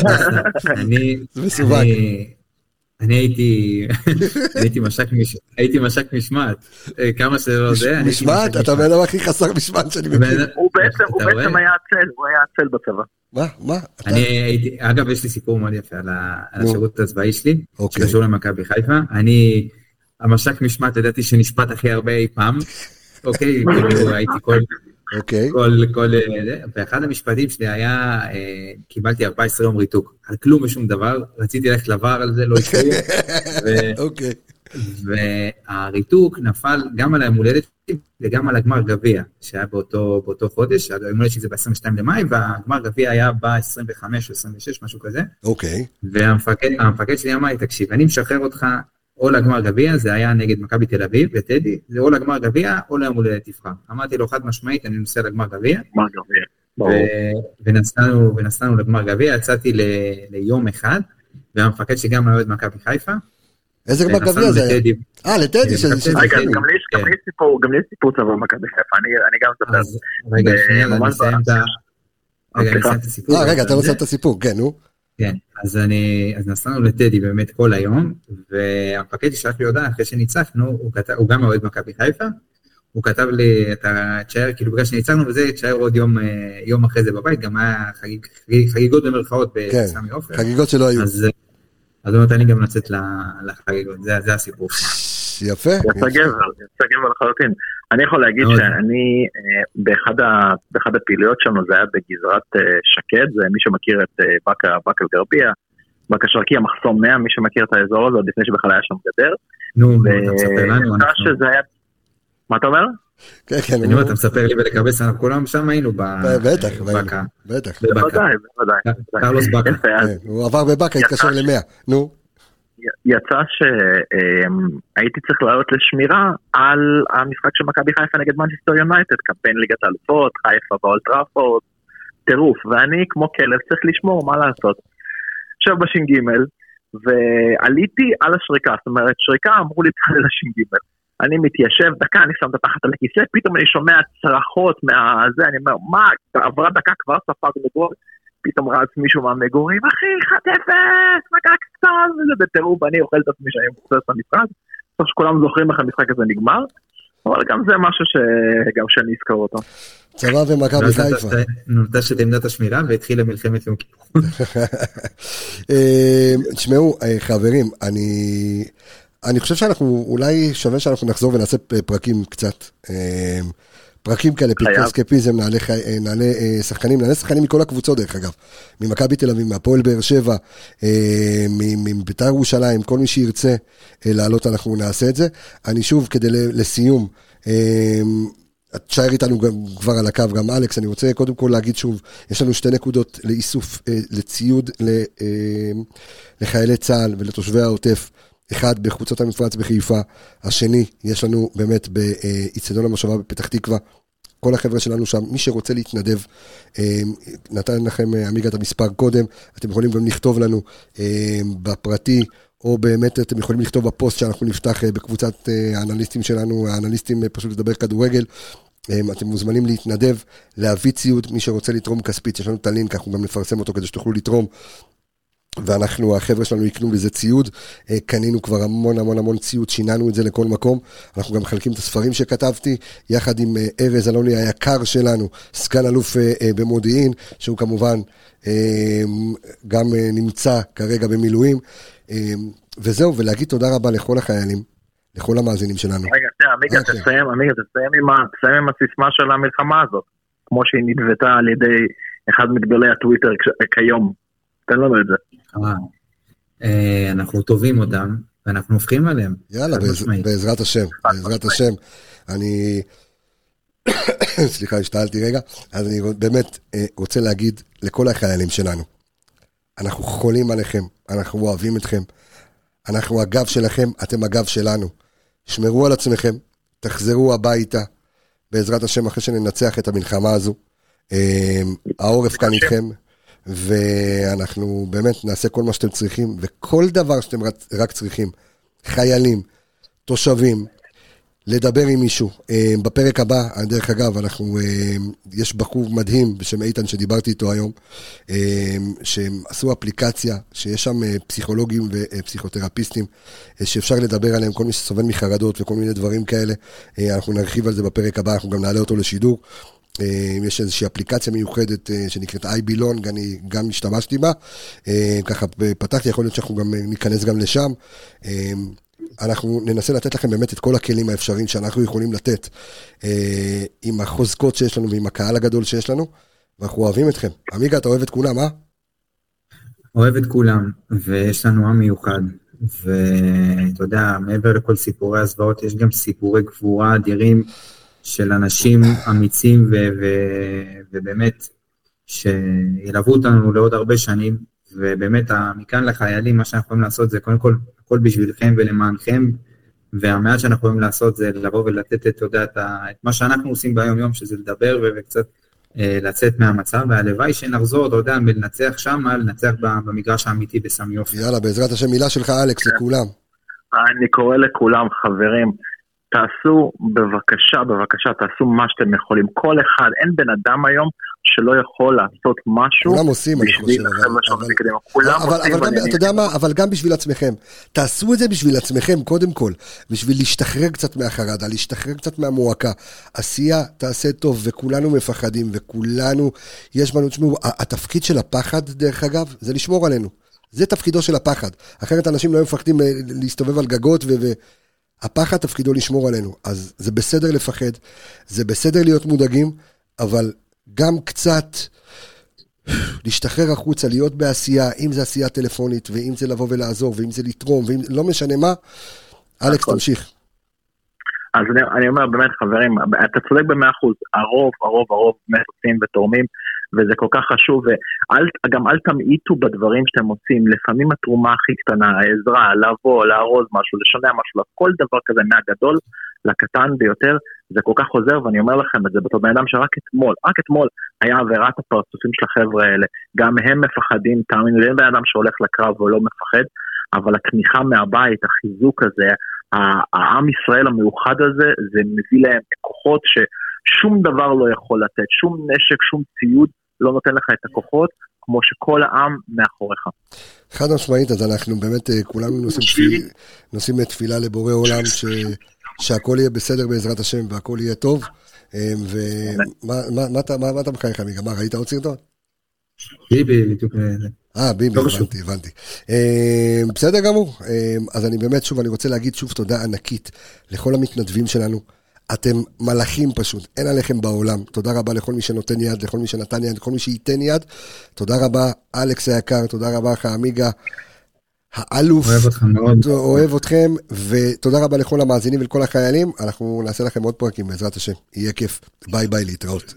אני. אני- אני הייתי, הייתי מש"ק מש- הייתי מש"ק משמעת, אה, כמה שלא זה, משמעת? מש"ק אתה. הבן אדם הכי חסר משמעת שאני מכיר. בן- הוא בעצם? היה עצל, הוא היה עצל בצבא. מה? מה? אתה- אני הייתי, אגב, יש לי סיפור מאוד יפה על ה- על נו. השירות הצבאי שלי, אוקיי. שקשור למכבי חיפה. אני, המש"ק משמעת, ידעתי שנשפט הכי הרבה אי פעם. אוקיי, כאילו הייתי כל, אוקיי. כל, כל, אה, ואחד המשפטים שלי היה, אה, קיבלתי 14 יום ריתוק, על כלום ושום דבר, רציתי ללכת לבר על זה, לא ו- אוקיי. והריתוק נפל גם על היום הולדת וגם על הגמר גביע, שהיה באותו, באותו חודש, היום הולדת שלי זה ב-22 למאי, והגמר גביע היה ב-25 או 26, משהו כזה, אוקיי. והמפקד המפקד שלי אמר לי, תקשיב, אני משחרר אותך או לגמר גביע, זה היה נגד מכבי תל אביב וטדי, זה או לגמר גביע או ליום הולדת תבחר. אמרתי לו חד משמעית, אני נוסע לגמר גביע? ברור. ונסענו, ונסענו לגמר גביע, יצאתי ל- ליום אחד, והמפקד שלי גם היה אוהד מכבי חיפה. איזה גמר גביע זה היה? אה, לטדי. גם לי סיפור, גם לי יש סיפור צבא במכבי חיפה, אני גם. אז רגע, שנייה, אז אני אסיים את הסיפור. אה, רגע, אתה לא שם את הסיפור, כן, נו. כן, אז אני, אז נסענו לטדי באמת כל היום, והמפקד שלח לי הודעה אחרי שניצחנו, הוא כתב, הוא גם אוהד מכבי חיפה, הוא כתב לי, אתה תשאר, כאילו בגלל שניצחנו וזה, תשאר עוד יום, אה, יום אחרי זה בבית, גם היה חגיג, חגיג, חגיגות במרכאות כן, בסמי עופר, חגיגות שלא היו. אז, אה, אז הוא נתן לי גם לצאת לחגיגות, זה, זה הסיפור. יפה. יצא גבר, יצא גבר לחלוטין. אני יכול להגיד מאוד. שאני, אה, באחד ה- באחד הפעילויות שלנו, זה היה בגזרת אה, שקד, זה מי שמכיר את אה, באקה באקה אל-גרבייה, באקה שרקייה, מחסום 100, מי שמכיר את האזור הזה, עוד לפני שבכלל היה שם גדר. נו, נו, אתה מספר לנו, היה... מה אתה אומר? כן, כן, אני. אומר, אתה מספר לי ולקבץ, אנחנו כולם שם היינו, בטח, בטח. בוודאי, בוודאי. קרלוס אז כן, הוא עבר בבאקה, התקשר למאה. נו. יצא שהייתי צריך לעלות לשמירה על המשחק של מכבי חיפה נגד מנצ'סטר יונייטד, קמפיין ליגת האלופות, חיפה באולטראפורד, טירוף, ואני כמו כלב צריך לשמור, מה לעשות. עכשיו בש"ג, ועליתי על השריקה, זאת אומרת, שריקה אמרו לי תעלה לש"ג. אני מתיישב דקה, אני שם את התחת על הכיסא, פתאום אני שומע צרחות מהזה, אני אומר, מה, עברה דקה כבר ספרנו גול, פתאום רץ מישהו מהמגורים, אחי, 1-0, מכה קטן, וזה בטירוף, אני אוכל את עצמי שאני מבוסס במשרד. בסוף שכולם זוכרים איך המשחק הזה נגמר, אבל גם זה משהו שגם שאני אזכור אותו. צבא ומכבי חיפה. נוטש את עמדת השמירה והתחילה מלחמת יום כיפור. אה, תשמעו, אה, חברים, אני... אני חושב שאנחנו, אולי שווה שאנחנו נחזור ונעשה פרקים קצת. אה, פרקים כאלה, פרקי אסקפיזם, נעלה, נעלה שחקנים, נעלה שחקנים מכל הקבוצות דרך אגב. ממכבי תל אביב, מהפועל באר שבע, מביתר ירושלים, כל מי שירצה לעלות אנחנו נעשה את זה. אני שוב, כדי לסיום, תשאר איתנו כבר על הקו, גם אלכס, אני רוצה קודם כל להגיד שוב, יש לנו שתי נקודות לאיסוף, אה, לציוד אה, לחיילי צה"ל ולתושבי העוטף. אחד בחוצות המפרץ בחיפה, השני, יש לנו באמת באיצטדיון המושבה בפתח תקווה. כל החבר'ה שלנו שם, מי שרוצה להתנדב, אה, נתן לכם עמיגה את המספר קודם, אתם יכולים גם לכתוב לנו בפרטי, או באמת אתם יכולים לכתוב בפוסט שאנחנו נפתח בקבוצת האנליסטים שלנו, האנליסטים פשוט לדבר כדורגל, אתם מוזמנים להתנדב, להביא ציוד, מי שרוצה לתרום כספית, יש לנו את הלינק, אנחנו גם נפרסם אותו כדי שתוכלו לתרום. ואנחנו, החבר'ה שלנו יקנו בזה ציוד, אה, קנינו כבר המון המון המון ציוד, שיננו את זה לכל מקום. אנחנו גם מחלקים את הספרים שכתבתי, יחד עם אה, ארז אלוני היקר שלנו, סגן אלוף אה, במודיעין, שהוא כמובן גם נמצא כרגע במילואים. וזהו, ולהגיד תודה רבה לכל החיילים, לכל המאזינים שלנו. רגע, עמיגה, אוקיי. תסיים, עמיגה, תסיים עם הסיסמה של המלחמה הזאת, כמו שהיא נדבטה על ידי אחד מגדולי הטוויטר כיום. תן לנו את זה. אה, אה, אנחנו טובים אותם, ואנחנו הופכים עליהם. יאללה, בעזרת השם, בעזרת השם. אני... סליחה, השתעלתי רגע. אז אני באמת אה, רוצה להגיד לכל החיילים שלנו, אנחנו חולים עליכם, אנחנו אוהבים אתכם, אנחנו הגב שלכם, אתם הגב שלנו. שמרו על עצמכם, תחזרו הביתה, בעזרת השם, אחרי שננצח את המלחמה הזו. אמ, העורף כאן איתכם, ואנחנו באמת נעשה כל מה שאתם צריכים, וכל דבר שאתם רק צריכים, חיילים, תושבים, לדבר עם מישהו. אה, בפרק הבא, דרך אגב, אנחנו, אה, יש בחור מדהים בשם איתן שדיברתי איתו היום, אה, שהם עשו אפליקציה, שיש שם פסיכולוגים ופסיכותרפיסטים, שאפשר לדבר עליהם, כל מי שסובל מחרדות וכל מיני דברים כאלה. אנחנו נרחיב על זה בפרק הבא, אנחנו גם נעלה אותו לשידור. יש איזושהי אפליקציה מיוחדת שנקראת iBelong, אני גם השתמשתי בה. ככה פתחתי, יכול להיות שאנחנו גם ניכנס גם לשם. אנחנו ננסה לתת לכם באמת את כל הכלים האפשריים שאנחנו יכולים לתת אה, עם החוזקות שיש לנו ועם הקהל הגדול שיש לנו, ואנחנו אוהבים אתכם. עמיגה, אתה אוהב את כולם, אה? אוהב את כולם, ויש לנו עם מיוחד, ואתה יודע, מעבר לכל סיפורי הזוועות, יש גם סיפורי גבורה אדירים של אנשים אמיצים ו- ו- ובאמת, שילוו אותנו לעוד הרבה שנים, ובאמת מכאן לחיילים, מה שאנחנו יכולים לעשות זה קודם כל, הכל בשבילכם ולמענכם, והמעט שאנחנו יכולים לעשות זה לבוא ולתת, אתה יודע, את, את מה שאנחנו עושים ביום יום, שזה לדבר וקצת אה, לצאת מהמצב, והלוואי שנחזור, אתה יודע, לנצח שם, לנצח במגרש האמיתי בסמי יופי. יאללה, בעזרת השם, מילה שלך, אלכס, לכולם. אני קורא לכולם, חברים, תעשו בבקשה, בבקשה, תעשו מה שאתם יכולים. כל אחד, אין בן אדם היום שלא יכול לעשות משהו כולם עושים, אני חושב, אבל, כולם אבל, עושים, אבל גם, אתה יודע מה, אבל גם בשביל עצמכם. תעשו את זה בשביל עצמכם, קודם כל. בשביל להשתחרר קצת מהחרדה, להשתחרר קצת מהמועקה. עשייה תעשה טוב, וכולנו מפחדים, וכולנו, יש בנו, תשמעו, התפקיד של הפחד, דרך אגב, זה לשמור עלינו. זה תפקידו של הפחד. אחרת אנשים לא היו מפחדים אה, להסתובב על גגות ו... הפחד תפקידו לשמור עלינו. אז זה בסדר לפחד, זה בסדר להיות מודאגים, אבל גם קצת להשתחרר החוצה, להיות בעשייה, אם זה עשייה טלפונית, ואם זה לבוא ולעזור, ואם זה לתרום, ואם לא משנה מה. אלכס, תמשיך. אז אני, אני אומר באמת חברים, אתה צודק במאה אחוז, הרוב, הרוב, הרוב באמת עושים ותורמים, וזה כל כך חשוב, וגם אל תמעיטו בדברים שאתם עושים, לפעמים התרומה הכי קטנה, העזרה, לבוא, לארוז משהו, לשנע משהו, כל דבר כזה מהגדול לקטן ביותר, זה כל כך עוזר, ואני אומר לכם את זה בתור בן אדם שרק אתמול, רק אתמול היה עבירת הפרצופים של החבר'ה האלה, גם הם מפחדים, תאמינו לי, אין בן אדם שהולך לקרב ולא מפחד, אבל התמיכה מהבית, החיזוק הזה, העם ישראל המאוחד הזה, זה מביא להם כוחות ששום דבר לא יכול לתת, שום נשק, שום ציוד לא נותן לך את הכוחות, כמו שכל העם מאחוריך. חד משמעית, אז אנחנו באמת אה, כולנו נושאים, תפיל, נושאים תפילה לבורא עולם, ש, שהכל יהיה בסדר בעזרת השם והכל יהיה טוב. אה, ומה אתה מחייך? מה, ראית עוד סרטון? ביבי, בדיוק. אה, ביבי, לא הבנתי, הבנתי. אה, בסדר גמור. אז אני באמת, שוב, אני רוצה להגיד שוב תודה ענקית לכל המתנדבים שלנו. אתם מלאכים פשוט, אין עליכם בעולם. תודה רבה לכל מי שנותן יד, לכל מי שנתן יד, לכל מי שייתן יד. תודה רבה, אלכס היקר, תודה רבה לך, עמיגה. האלוף, אוהב מאוד. אוהב אתכם, ותודה רבה לכל המאזינים ולכל החיילים. אנחנו נעשה לכם עוד פרקים בעזרת השם, יהיה כיף. ביי ביי, להתראות.